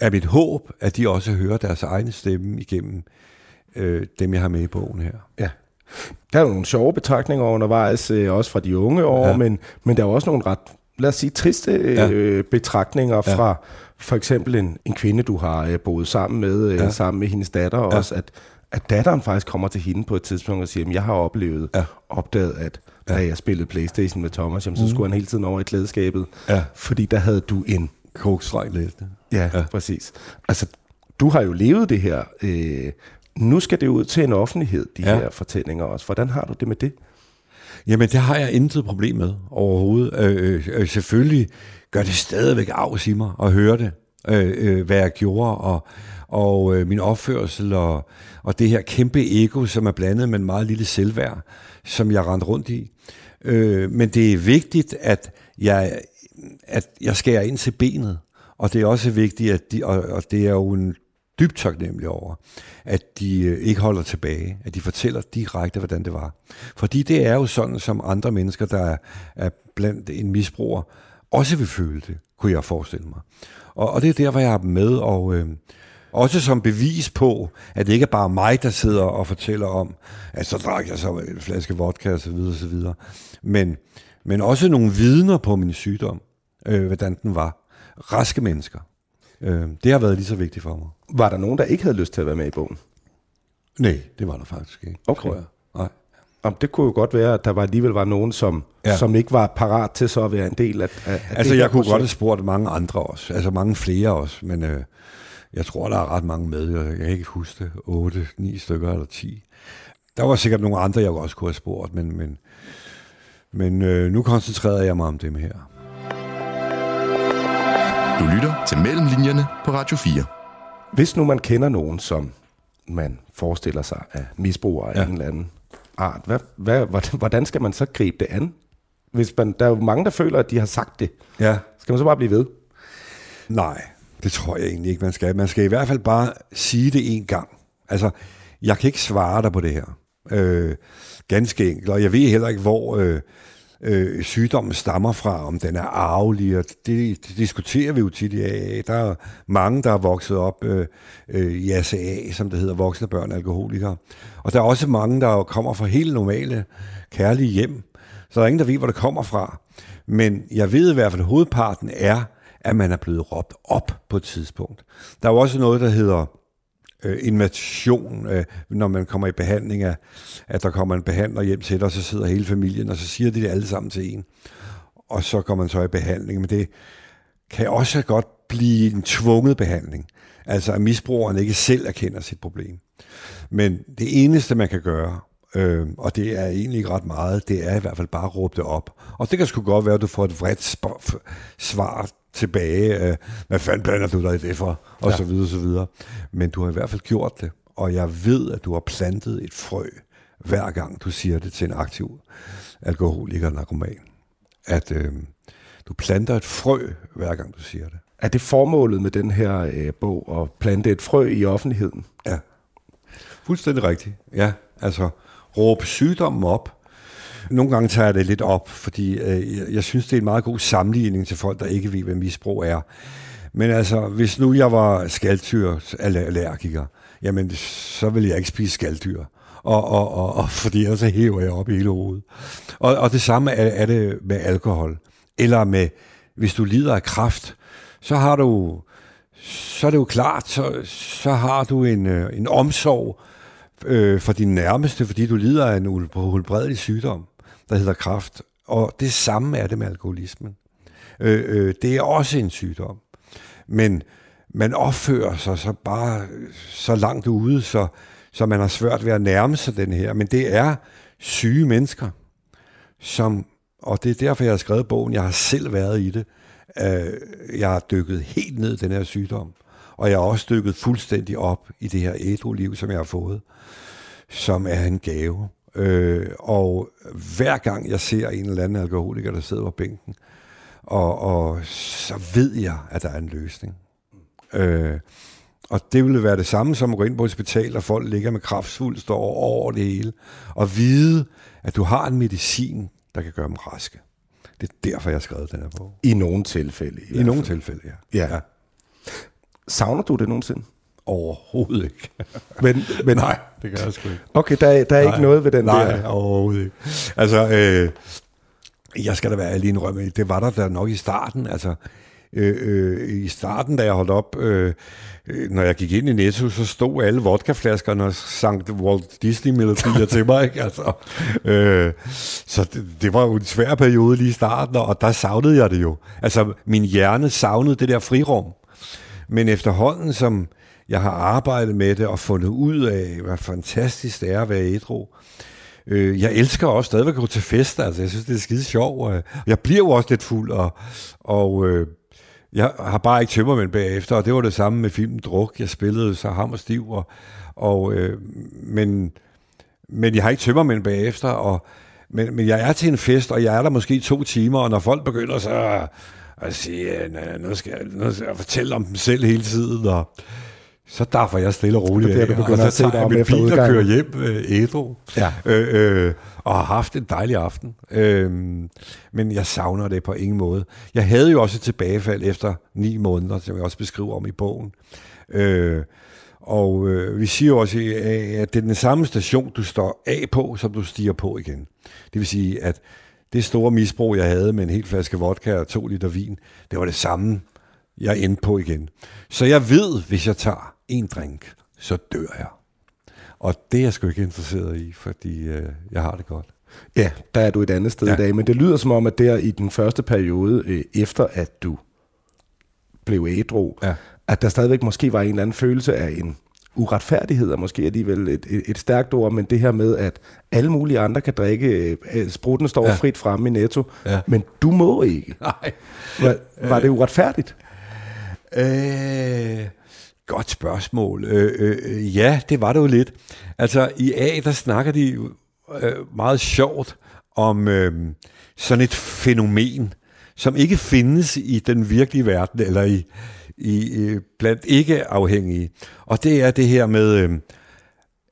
[SPEAKER 3] er mit håb, at de også hører deres egen stemme igennem øh, dem, jeg har med i bogen her.
[SPEAKER 4] Ja. Der er jo nogle sjove betragtninger undervejs, øh, også fra de unge år, ja. men, men der er også nogle ret, lad os sige, triste øh, ja. betragtninger ja. fra for eksempel en, en kvinde, du har øh, boet sammen med, øh, ja. sammen med hendes datter ja. også, at, at datteren faktisk kommer til hende på et tidspunkt og siger, at jeg har oplevet, ja. opdaget, at da ja. jeg spillede Playstation med Thomas, jamen, så mm. skulle han hele tiden over i klædeskabet, ja. fordi der havde du en...
[SPEAKER 3] Kokstreg læste.
[SPEAKER 4] Ja, ja, præcis. Altså, du har jo levet det her. Øh, nu skal det ud til en offentlighed, de ja. her fortællinger også. Hvordan har du det med det?
[SPEAKER 3] Jamen, det har jeg intet problem med overhovedet. Øh, øh, øh selvfølgelig gør det stadigvæk af i mig at høre det, øh, øh, hvad jeg gjorde, og, og øh, min opførsel, og, og det her kæmpe ego, som er blandet med en meget lille selvværd, som jeg rendte rundt i. Øh, men det er vigtigt, at jeg, at jeg skærer ind til benet, og det er også vigtigt, at de, og, og det er jo en dybt taknemmelig over, at de øh, ikke holder tilbage, at de fortæller direkte, hvordan det var. Fordi det er jo sådan, som andre mennesker, der er, er blandt en misbruger, også vil føle det, kunne jeg forestille mig. Og, og det er der, hvor jeg er med, og øh, også som bevis på, at det ikke er bare mig, der sidder og fortæller om, at så drak jeg så en flaske vodka osv. osv. Men, men også nogle vidner på min sygdom, øh, hvordan den var. Raske mennesker. Øh, det har været lige så vigtigt for mig.
[SPEAKER 4] Var der nogen, der ikke havde lyst til at være med i bogen?
[SPEAKER 3] Nej, det var der faktisk ikke,
[SPEAKER 4] okay. tror jeg. Nej. Jamen, det kunne jo godt være, at der var, alligevel var nogen, som, ja. som ikke var parat til så at være en del af, af
[SPEAKER 3] Altså, jeg kunne projekt. godt have spurgt mange andre også, altså mange flere også, men øh, jeg tror, der er ret mange med. Jeg, kan ikke huske det, 8, 9 stykker eller 10. der var sikkert nogle andre, jeg også kunne have spurgt, men, men, men øh, nu koncentrerede jeg mig om dem her.
[SPEAKER 2] Du lytter til Mellemlinjerne på Radio 4.
[SPEAKER 4] Hvis nu man kender nogen, som man forestiller sig af misbrugere af ja. en eller anden art, hvad, hvad, hvordan skal man så gribe det an? Hvis man, der er jo mange, der føler, at de har sagt det.
[SPEAKER 3] Ja.
[SPEAKER 4] Skal man så bare blive ved?
[SPEAKER 3] Nej, det tror jeg egentlig ikke, man skal. Man skal i hvert fald bare sige det en gang. Altså, jeg kan ikke svare dig på det her. Øh, ganske enkelt. Og jeg ved heller ikke, hvor øh, øh, sygdommen stammer fra, om den er arvelig. Og det, det diskuterer vi jo tit i AA. Der er mange, der er vokset op øh, øh, i ACA, som det hedder, voksne børn alkoholikere. Og der er også mange, der kommer fra helt normale, kærlige hjem. Så der er ingen, der ved, hvor det kommer fra. Men jeg ved i hvert fald, at hovedparten er, at man er blevet råbt op på et tidspunkt. Der er jo også noget, der hedder øh, invasion, øh, når man kommer i behandling af, at der kommer en behandler hjem til dig, og så sidder hele familien, og så siger de det alle sammen til en. Og så kommer man så i behandling. Men det kan også godt blive en tvunget behandling. Altså at misbrugeren ikke selv erkender sit problem. Men det eneste, man kan gøre, øh, og det er egentlig ikke ret meget, det er i hvert fald bare at råbe det op. Og det kan sgu godt være, at du får et vredt svar tilbage. Øh, hvad fanden blander du dig i det for? Og ja. så videre, så videre. Men du har i hvert fald gjort det, og jeg ved, at du har plantet et frø, hver gang du siger det til en aktiv alkoholiker narkoman. At øh, du planter et frø, hver gang du siger det.
[SPEAKER 4] Er det formålet med den her øh, bog, at plante et frø i offentligheden?
[SPEAKER 3] Ja, fuldstændig rigtigt. Ja, altså råbe sygdommen op, nogle gange tager jeg det lidt op, fordi øh, jeg, jeg synes, det er en meget god sammenligning til folk, der ikke ved, hvad misbrug er. Men altså, hvis nu jeg var skaldtyr allergiker, jamen, så ville jeg ikke spise skaldyr. Og, og, og, og fordi ellers så hæver jeg op i hele hovedet. Og, og det samme er, er det med alkohol. Eller med, hvis du lider af kraft, så har du, så er det jo klart, så, så har du en, øh, en omsorg øh, for din nærmeste, fordi du lider af en uhelbredelig sygdom der hedder kraft. Og det samme er det med alkoholismen. Øh, øh, det er også en sygdom. Men man opfører sig så bare øh, så langt ude, så, så man har svært ved at nærme sig den her. Men det er syge mennesker, som, og det er derfor, jeg har skrevet bogen, jeg har selv været i det. Øh, jeg har dykket helt ned i den her sygdom, og jeg har også dykket fuldstændig op i det her ædru-liv, som jeg har fået, som er en gave. Øh, og hver gang jeg ser en eller anden alkoholiker, der sidder på bænken, og, og så ved jeg, at der er en løsning. Øh, og det ville være det samme som at gå ind på et hospital, og folk ligger med kraftsvulst over, over det hele, og vide, at du har en medicin, der kan gøre dem raske. Det er derfor, jeg har skrevet den her bog.
[SPEAKER 4] I nogle tilfælde.
[SPEAKER 3] I, I nogle tilfælde, ja.
[SPEAKER 4] ja. ja. Savner du det nogensinde?
[SPEAKER 3] Overhovedet ikke.
[SPEAKER 4] men, men,
[SPEAKER 3] Nej, det gør jeg sgu ikke.
[SPEAKER 4] Okay, der, der er
[SPEAKER 3] Nej.
[SPEAKER 4] ikke noget ved den
[SPEAKER 3] Nej,
[SPEAKER 4] der?
[SPEAKER 3] Nej, overhovedet ikke. Altså, øh, jeg skal da være alene rømme. Det var der da nok i starten. Altså, øh, øh, i starten, da jeg holdt op, øh, øh, når jeg gik ind i Netto, så stod alle vodkaflaskerne og sang Walt Disney-melodier til mig. Ikke? Altså, øh, så det, det var jo en svær periode lige i starten, og der savnede jeg det jo. Altså, min hjerne savnede det der frirum. Men efterhånden, som jeg har arbejdet med det og fundet ud af, hvad fantastisk det er at være ædru, øh, jeg elsker også stadigvæk at gå til fester, altså jeg synes, det er skide sjovt. Jeg bliver jo også lidt fuld, og, og øh, jeg har bare ikke tømmermænd bagefter, og det var det samme med filmen Druk. Jeg spillede så ham og stiv, og, og, øh, men, men jeg har ikke tømmermænd bagefter, og, men, men jeg er til en fest, og jeg er der måske to timer, og når folk begynder så at sige, nu skal, jeg, nu skal jeg fortælle om dem selv hele tiden, og så derfor jeg stille og roligt
[SPEAKER 4] af, og så tager jeg min bil
[SPEAKER 3] og kører hjem øh, ædru,
[SPEAKER 4] ja.
[SPEAKER 3] øh, øh, og har haft en dejlig aften. Øh, men jeg savner det på ingen måde. Jeg havde jo også et tilbagefald efter ni måneder, som jeg også beskriver om i bogen. Øh, og øh, vi siger også, at det er den samme station, du står af på, som du stiger på igen. Det vil sige, at det store misbrug, jeg havde med en hel flaske vodka og to liter vin, det var det samme, jeg endte på igen. Så jeg ved, hvis jeg tager en drink, så dør jeg. Og det er jeg sgu ikke interesseret i, fordi øh, jeg har det godt.
[SPEAKER 4] Ja, der er du et andet sted ja. i dag, men det lyder som om, at der i den første periode, øh, efter at du blev ædru, ja. at der stadigvæk måske var en eller anden følelse af en uretfærdighed er måske alligevel et, et, et stærkt ord, men det her med, at alle mulige andre kan drikke, øh, sprutten står ja. frit fremme i netto, ja. men du må ikke.
[SPEAKER 3] Nej.
[SPEAKER 4] Var, var det uretfærdigt?
[SPEAKER 3] Øh, godt spørgsmål. Øh, øh, øh, ja, det var det jo lidt. Altså, i A, der snakker de øh, meget sjovt om øh, sådan et fænomen, som ikke findes i den virkelige verden, eller i, i blandt ikke afhængige. Og det er det her med, øh,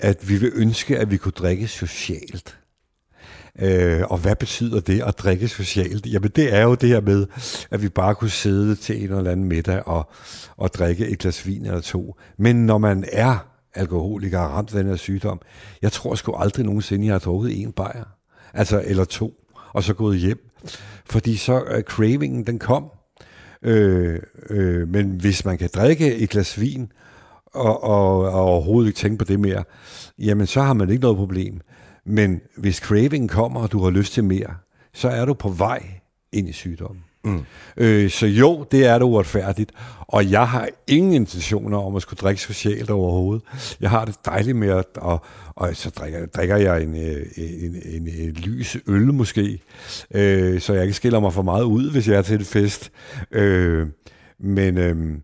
[SPEAKER 3] at vi vil ønske, at vi kunne drikke socialt. Øh, og hvad betyder det at drikke socialt? Jamen det er jo det her med, at vi bare kunne sidde til en eller anden middag og, og drikke et glas vin eller to. Men når man er alkoholiker og ramt af den her sygdom, jeg tror sgu aldrig nogensinde, jeg har drukket en bajer. Altså, eller to, og så gået hjem. Fordi så uh, cravingen, den kom. Øh, øh, men hvis man kan drikke et glas vin, og, og, og overhovedet ikke tænke på det mere, jamen så har man ikke noget problem. Men hvis cravingen kommer, og du har lyst til mere, så er du på vej ind i sygdommen. Mm. Øh, så jo, det er det uretfærdigt. Og jeg har ingen intentioner om at skulle drikke socialt overhovedet. Jeg har det dejligt med at, og, og så drikker, drikker jeg en, øh, en, en, en lys øl måske, øh, så jeg ikke skiller mig for meget ud, hvis jeg er til et fest. Øh, men øh,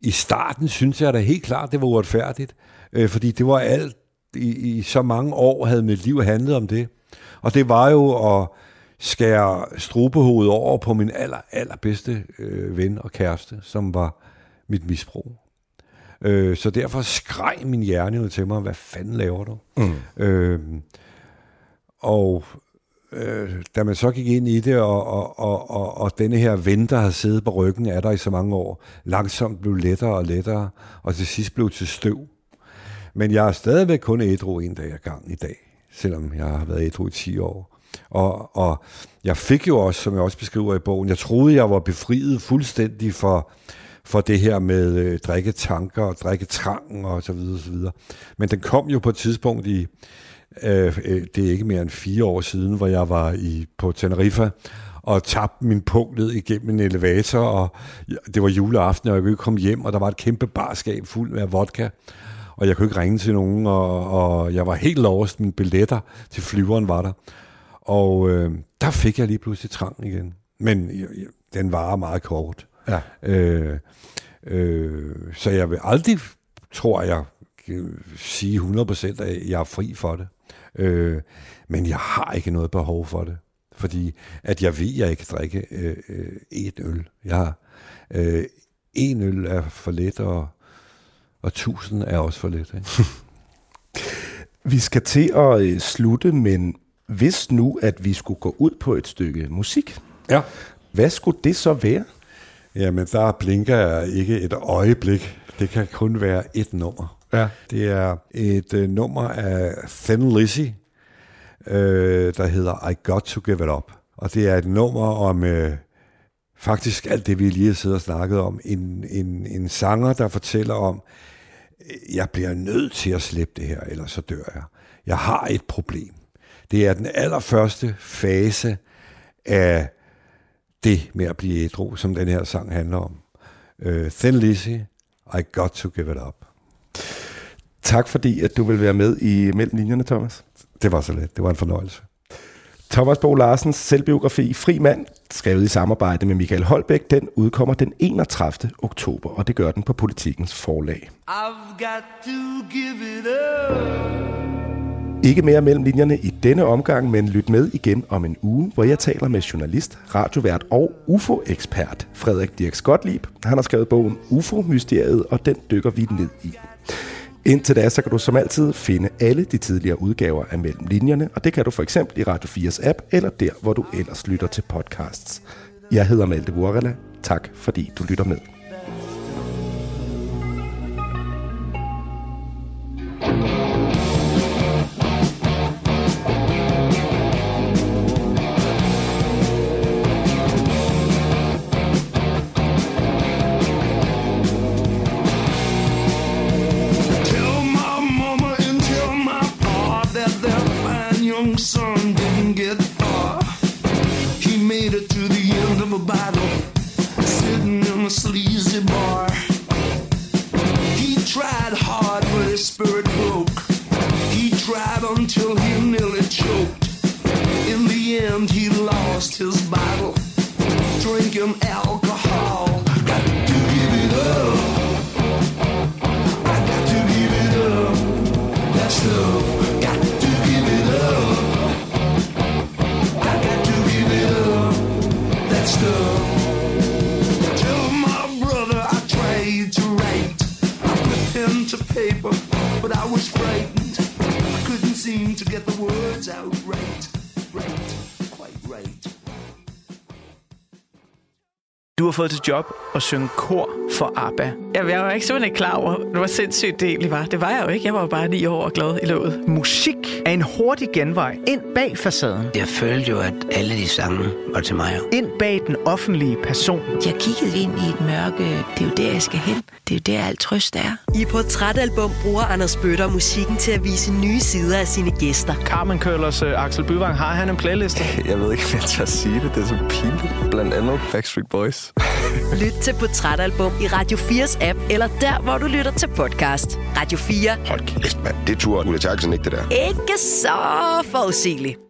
[SPEAKER 3] i starten synes jeg da helt klart, det var uretfærdigt, øh, fordi det var alt, i, i så mange år havde mit liv handlet om det. Og det var jo at skære strubehovedet over på min aller, allerbedste øh, ven og kæreste, som var mit misbrug. Øh, så derfor skreg min hjerne ud til mig, hvad fanden laver du? Mm. Øh, og øh, da man så gik ind i det, og, og, og, og, og denne her ven, der har siddet på ryggen af dig i så mange år, langsomt blev lettere og lettere, og til sidst blev til støv. Men jeg er stadigvæk kun ædru en dag ad gang i dag, selvom jeg har været ædru i 10 år. Og, og jeg fik jo også, som jeg også beskriver i bogen, jeg troede, jeg var befriet fuldstændig for, for det her med øh, drikketanker og drikketrangen og så videre, så videre. Men den kom jo på et tidspunkt i, øh, øh, det er ikke mere end fire år siden, hvor jeg var i på Tenerife, og tabte min punkt ned igennem en elevator, og det var juleaften, og jeg kunne ikke komme hjem, og der var et kæmpe barskab fuld af vodka, og jeg kunne ikke ringe til nogen, og, og jeg var helt lost, mine billetter til flyveren var der. Og øh, der fik jeg lige pludselig trang igen. Men øh, den var meget kort. Ja. Øh, øh, så jeg vil aldrig, tror jeg, sige 100% at jeg er fri for det. Øh, men jeg har ikke noget behov for det. Fordi at jeg ved, at jeg ikke kan drikke øh, øh, et øl. Jeg har, øh, en øl er for let, og, og tusind er også for let. Ikke?
[SPEAKER 4] vi skal til at øh, slutte, men hvis nu, at vi skulle gå ud på et stykke musik,
[SPEAKER 3] ja.
[SPEAKER 4] hvad skulle det så være?
[SPEAKER 3] Jamen, der blinker jeg ikke et øjeblik. Det kan kun være et nummer.
[SPEAKER 4] Ja.
[SPEAKER 3] Det er et uh, nummer af Thin Lizzy, uh, der hedder I Got To Give It Up. Og det er et nummer om uh, faktisk alt det, vi lige har siddet og snakket om. En, en, en sanger, der fortæller om, jeg bliver nødt til at slippe det her, ellers så dør jeg. Jeg har et problem. Det er den allerførste fase af det med at blive ædru, som den her sang handler om. Uh, Thin Lizzy, I Got To Give It Up.
[SPEAKER 4] Tak fordi, at du vil være med i Mellem Linjerne, Thomas.
[SPEAKER 3] Det var så let. Det var en fornøjelse.
[SPEAKER 4] Thomas Bo Larsens selvbiografi Fri Mand, skrevet i samarbejde med Michael Holbæk, den udkommer den 31. oktober, og det gør den på Politikens forlag. I've got to give it up. Ikke mere mellem linjerne i denne omgang, men lyt med igen om en uge, hvor jeg taler med journalist, radiovært og UFO-ekspert Frederik Dirk Skotlieb. Han har skrevet bogen UFO-mysteriet, og den dykker vi ned i. Indtil da, så kan du som altid finde alle de tidligere udgaver af Mellem Linjerne, og det kan du for eksempel i Radio 4's app, eller der, hvor du ellers lytter til podcasts. Jeg hedder Malte Vorela. Tak fordi du lytter med.
[SPEAKER 5] Du har fået til job at synge kor for ABBA.
[SPEAKER 6] Jamen, jeg var ikke simpelthen ikke klar over, hvor sindssygt det egentlig var. Det var jeg jo ikke. Jeg var jo bare ni år og glad i låget.
[SPEAKER 5] Musik en hurtig genvej ind bag facaden.
[SPEAKER 7] Jeg følte jo, at alle de sange var til mig.
[SPEAKER 5] Ind bag den offentlige person.
[SPEAKER 8] Jeg kiggede ind i et mørke. Det er jo der, jeg skal hen. Det er jo der, alt trøst er.
[SPEAKER 9] I Portrætalbum bruger Anders Bøtter musikken til at vise nye sider af sine gæster.
[SPEAKER 5] Carmen Køllers uh, Axel Byvang, har han en playliste?
[SPEAKER 10] Jeg ved ikke, om jeg tør sige det. Det er så pinligt. Blandt andet Backstreet Boys.
[SPEAKER 9] Lyt til Portrætalbum i Radio 4's app, eller der, hvor du lytter til podcast. Radio 4.
[SPEAKER 11] Hold kæft, mand. Det turde Ulla Terkelsen ikke, det der.
[SPEAKER 9] Ikke så forudsigelig.